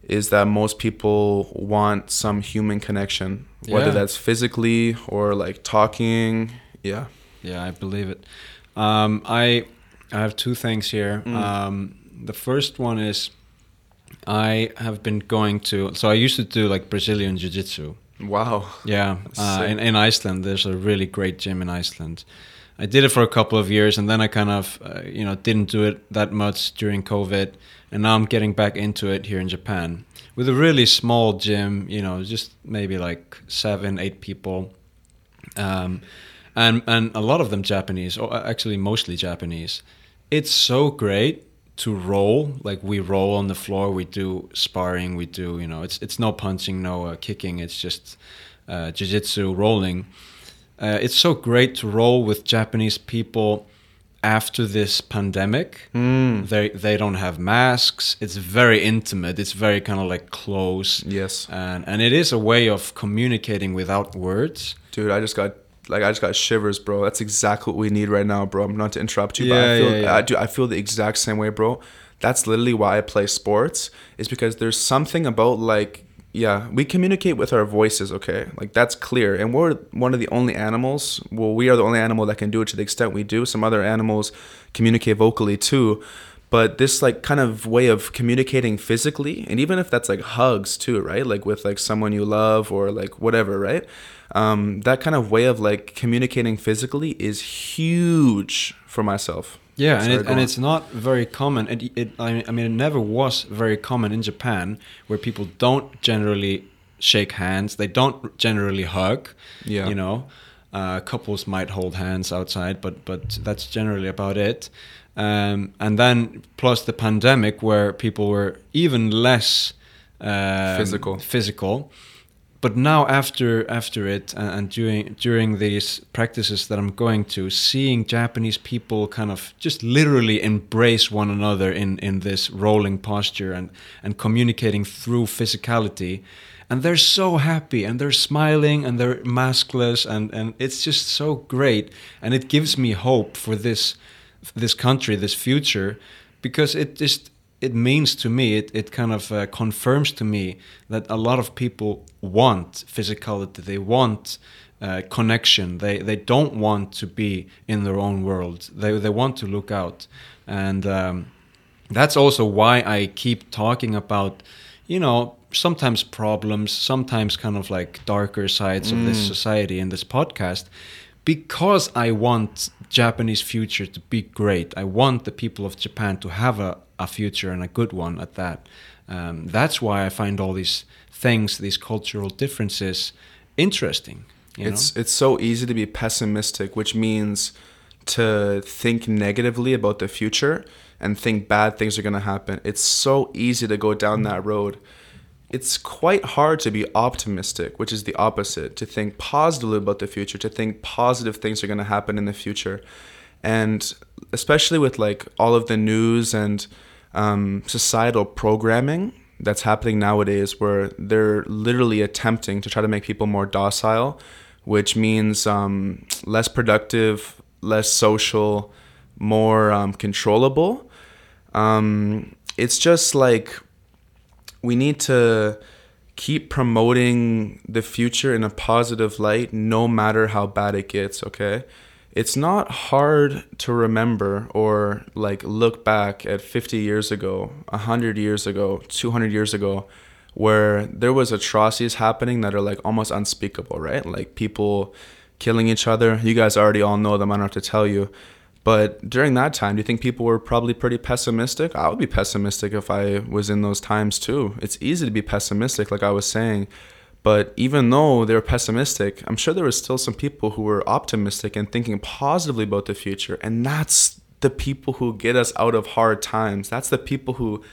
is that most people want some human connection, whether that's physically or like talking. Yeah. Yeah, I believe it. Um, I I have two things here. Mm. Um, the first one is I have been going to. So I used to do like Brazilian jiu jitsu. Wow. Yeah, uh, in, in Iceland, there's a really great gym in Iceland. I did it for a couple of years, and then I kind of, uh, you know, didn't do it that much during COVID, and now I'm getting back into it here in Japan with a really small gym. You know, just maybe like seven, eight people, um, and and a lot of them Japanese, or actually mostly Japanese. It's so great to roll like we roll on the floor we do sparring we do you know it's it's no punching no uh, kicking it's just uh, jiu-jitsu rolling. Uh, it's so great to roll with japanese people after this pandemic. Mm. they they don't have masks. It's very intimate. It's very kind of like close. Yes. and and it is a way of communicating without words. Dude, I just got like I just got shivers, bro. That's exactly what we need right now, bro. I'm not to interrupt you, but I feel yeah, yeah. I do I feel the exact same way, bro. That's literally why I play sports. Is because there's something about like yeah, we communicate with our voices, okay? Like that's clear. And we're one of the only animals, well, we are the only animal that can do it to the extent we do. Some other animals communicate vocally too. But this like kind of way of communicating physically, and even if that's like hugs too, right? Like with like someone you love or like whatever, right? Um, that kind of way of like communicating physically is huge for myself. Yeah, Sorry, and, it, and it's not very common. It, it, I mean, I mean, it never was very common in Japan, where people don't generally shake hands. They don't generally hug. Yeah. you know, uh, couples might hold hands outside, but but that's generally about it. Um, and then plus the pandemic, where people were even less um, Physical. physical. But now after after it and, and during during these practices that I'm going to, seeing Japanese people kind of just literally embrace one another in in this rolling posture and and communicating through physicality, and they're so happy and they're smiling and they're maskless and and it's just so great. And it gives me hope for this this country, this future, because it just it means to me, it, it kind of uh, confirms to me that a lot of people want physicality, they want uh, connection, they, they don't want to be in their own world, they, they want to look out. And um, that's also why I keep talking about, you know, sometimes problems, sometimes kind of like darker sides of this society in this podcast, because I want Japanese future to be great. I want the people of Japan to have a, a future and a good one at that. Um, that's why I find all these things, these cultural differences, interesting. You it's know? it's so easy to be pessimistic, which means to think negatively about the future and think bad things are going to happen. It's so easy to go down that road. It's quite hard to be optimistic, which is the opposite, to think positively about the future, to think positive things are going to happen in the future. And especially with like all of the news and um, societal programming that's happening nowadays, where they're literally attempting to try to make people more docile, which means um, less productive, less social, more um, controllable. Um, it's just like we need to keep promoting the future in a positive light no matter how bad it gets okay? It's not hard to remember or like look back at 50 years ago 100 years ago 200 years ago where there was atrocities happening that are like almost unspeakable right? Like people killing each other. You guys already all know them i don't have to tell you but during that time, do you think people were probably pretty pessimistic? I would be pessimistic if I was in those times too. It's easy to be pessimistic, like I was saying. But even though they were pessimistic, I'm sure there were still some people who were optimistic and thinking positively about the future. And that's the people who get us out of hard times. That's the people who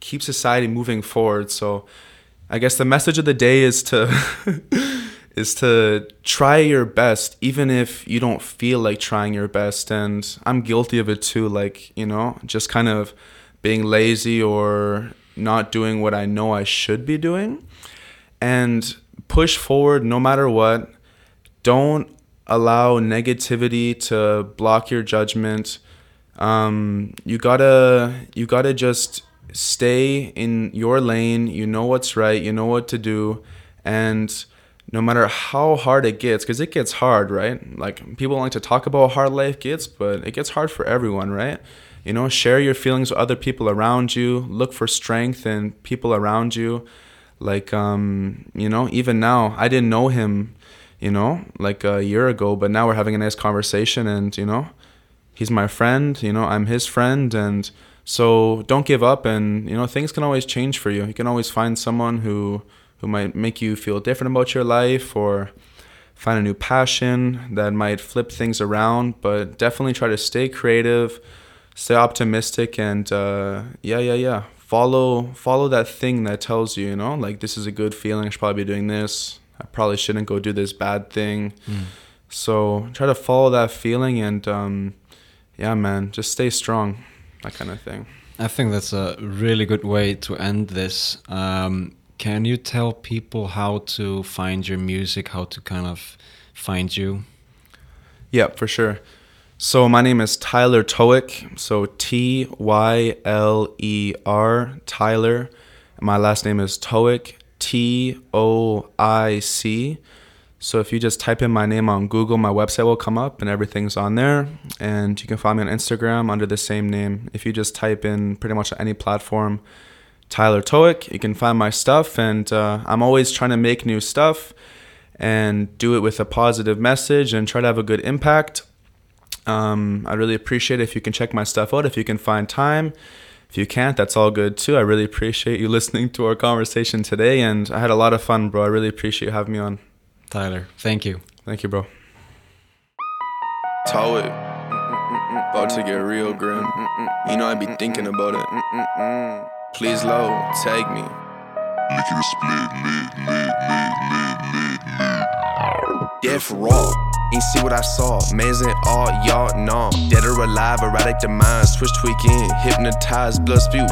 keep society moving forward. So I guess the message of the day is to is to try your best even if you don't feel like trying your best and I'm guilty of it too like, you know, just kind of being lazy or not doing what I know I should be doing and push forward no matter what. Don't allow negativity to block your judgment. Um, you gotta you gotta just stay in your lane. You know what's right. You know what to do, and no matter how hard it gets, because it gets hard, right? Like people like to talk about how hard life gets, but it gets hard for everyone, right? You know, share your feelings with other people around you. Look for strength in people around you. Like, um, you know, even now, I didn't know him, you know, like a year ago, but now we're having a nice conversation, and you know, he's my friend. You know, I'm his friend, and so don't give up. And you know, things can always change for you. You can always find someone who who might make you feel different about your life or find a new passion that might flip things around. But definitely try to stay creative, stay optimistic, and uh, yeah, yeah, yeah. Follow follow that thing that tells you, you know, like this is a good feeling. I should probably be doing this. I probably shouldn't go do this bad thing. Mm. So try to follow that feeling and um, yeah, man, just stay strong, that kind of thing. I think that's a really good way to end this. Um, can you tell people how to find your music, how to kind of find you? Yeah, for sure. So my name is Tyler Toic. So T Y L E R Tyler. My last name is Toic. T O I C. So if you just type in my name on Google, my website will come up and everything's on there. And you can find me on Instagram under the same name. If you just type in pretty much any platform, Tyler Toic. You can find my stuff, and uh, I'm always trying to make new stuff and do it with a positive message and try to have a good impact. Um, I really appreciate it if you can check my stuff out, if you can find time. If you can't, that's all good too. I really appreciate you listening to our conversation today, and I had a lot of fun, bro. I really appreciate you having me on. Tyler, thank you. Thank you, bro. Toic. Mm, mm, mm, about to get real grim. You know, I'd be thinking about it. Please low, tag me. Licking split, lit, lit, lit, lit, lit, lit. Death raw. Ain't see what I saw. Amazing all y'all know. Dead or alive, erratic demise. Switch tweaking, hypnotized, blood spew.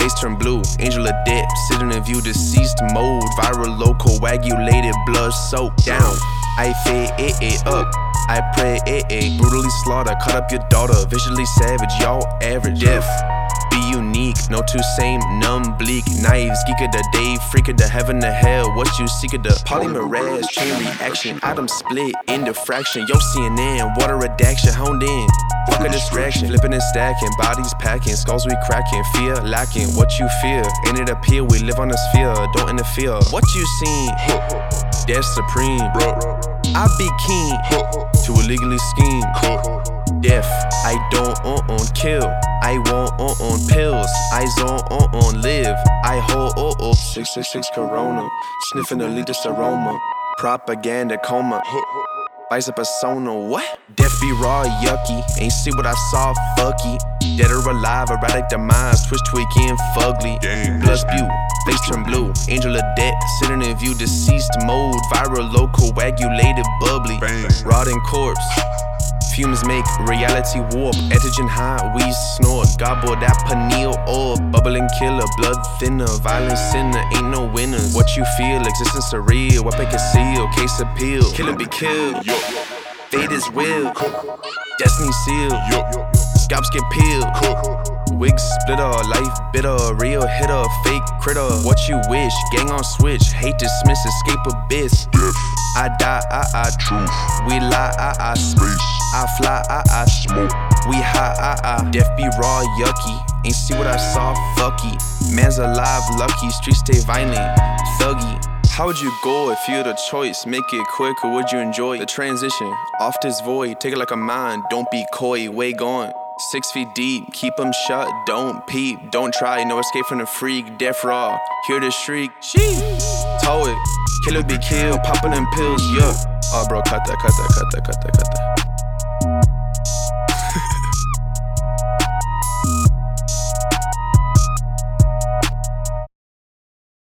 Face turn blue, angel of death. Sitting in view, deceased mode. Viral, low, coagulated, blood soaked down. I fade it, it up. I pray it, it. Brutally slaughter, cut up your daughter. Visually savage, y'all average. Death be unique. No two same, numb, bleak knives. Geek of the day, freak of the heaven to hell. What you seek of the polymerase, chain reaction. Atom split into fraction. Yo, CNN, water redaction, honed in. Fuck a distraction, flipping and stacking, bodies packing, skulls we cracking, fear lacking. What you fear, ain't it appear? We live on a sphere, don't interfere. What you seen? Death supreme. I be keen to illegally scheme death. I don't on on kill. I want on on pills. I zone on on live. I hold oh oh. 666 Corona. Sniffing the latest aroma. Propaganda coma. Vice a persona, what? Death be raw, yucky. Ain't see what I saw, fucky. Dead or alive, erratic demise, twitch tweaking, fugly. Blood spew, face turn blue. Angel of death, sitting in view, deceased mode. Viral, low, coagulated, bubbly. Rotting corpse. Fumes make reality warp. Antigen high, we snort. Gobble that pineal orb. Bubbling killer, blood thinner. Violent sinner, ain't no winners. What you feel, existence surreal. Weapon conceal, case appeal. Killer be killed. Fate is real. Destiny sealed. Scalps get peeled. Wigs splitter, life bitter, real hitter, fake critter. What you wish, gang on switch, hate dismiss, escape abyss. Death. I die, I, I truth. We lie, I, I space. I fly, I, I smoke. We high, I, I death be raw, yucky. Ain't see what I saw, fucky. Man's alive, lucky. Streets stay violent, thuggy. How would you go if you had a choice? Make it quick or would you enjoy the transition? Off this void, take it like a mind. Don't be coy, way gone. Six feet deep, keep them shut, don't peep, don't try, no escape from the freak, death raw, hear the shriek, sheesh, tow it, killer be killed, popping them pills, yeah. Oh, bro, cut that, cut that, cut that, cut that, cut that.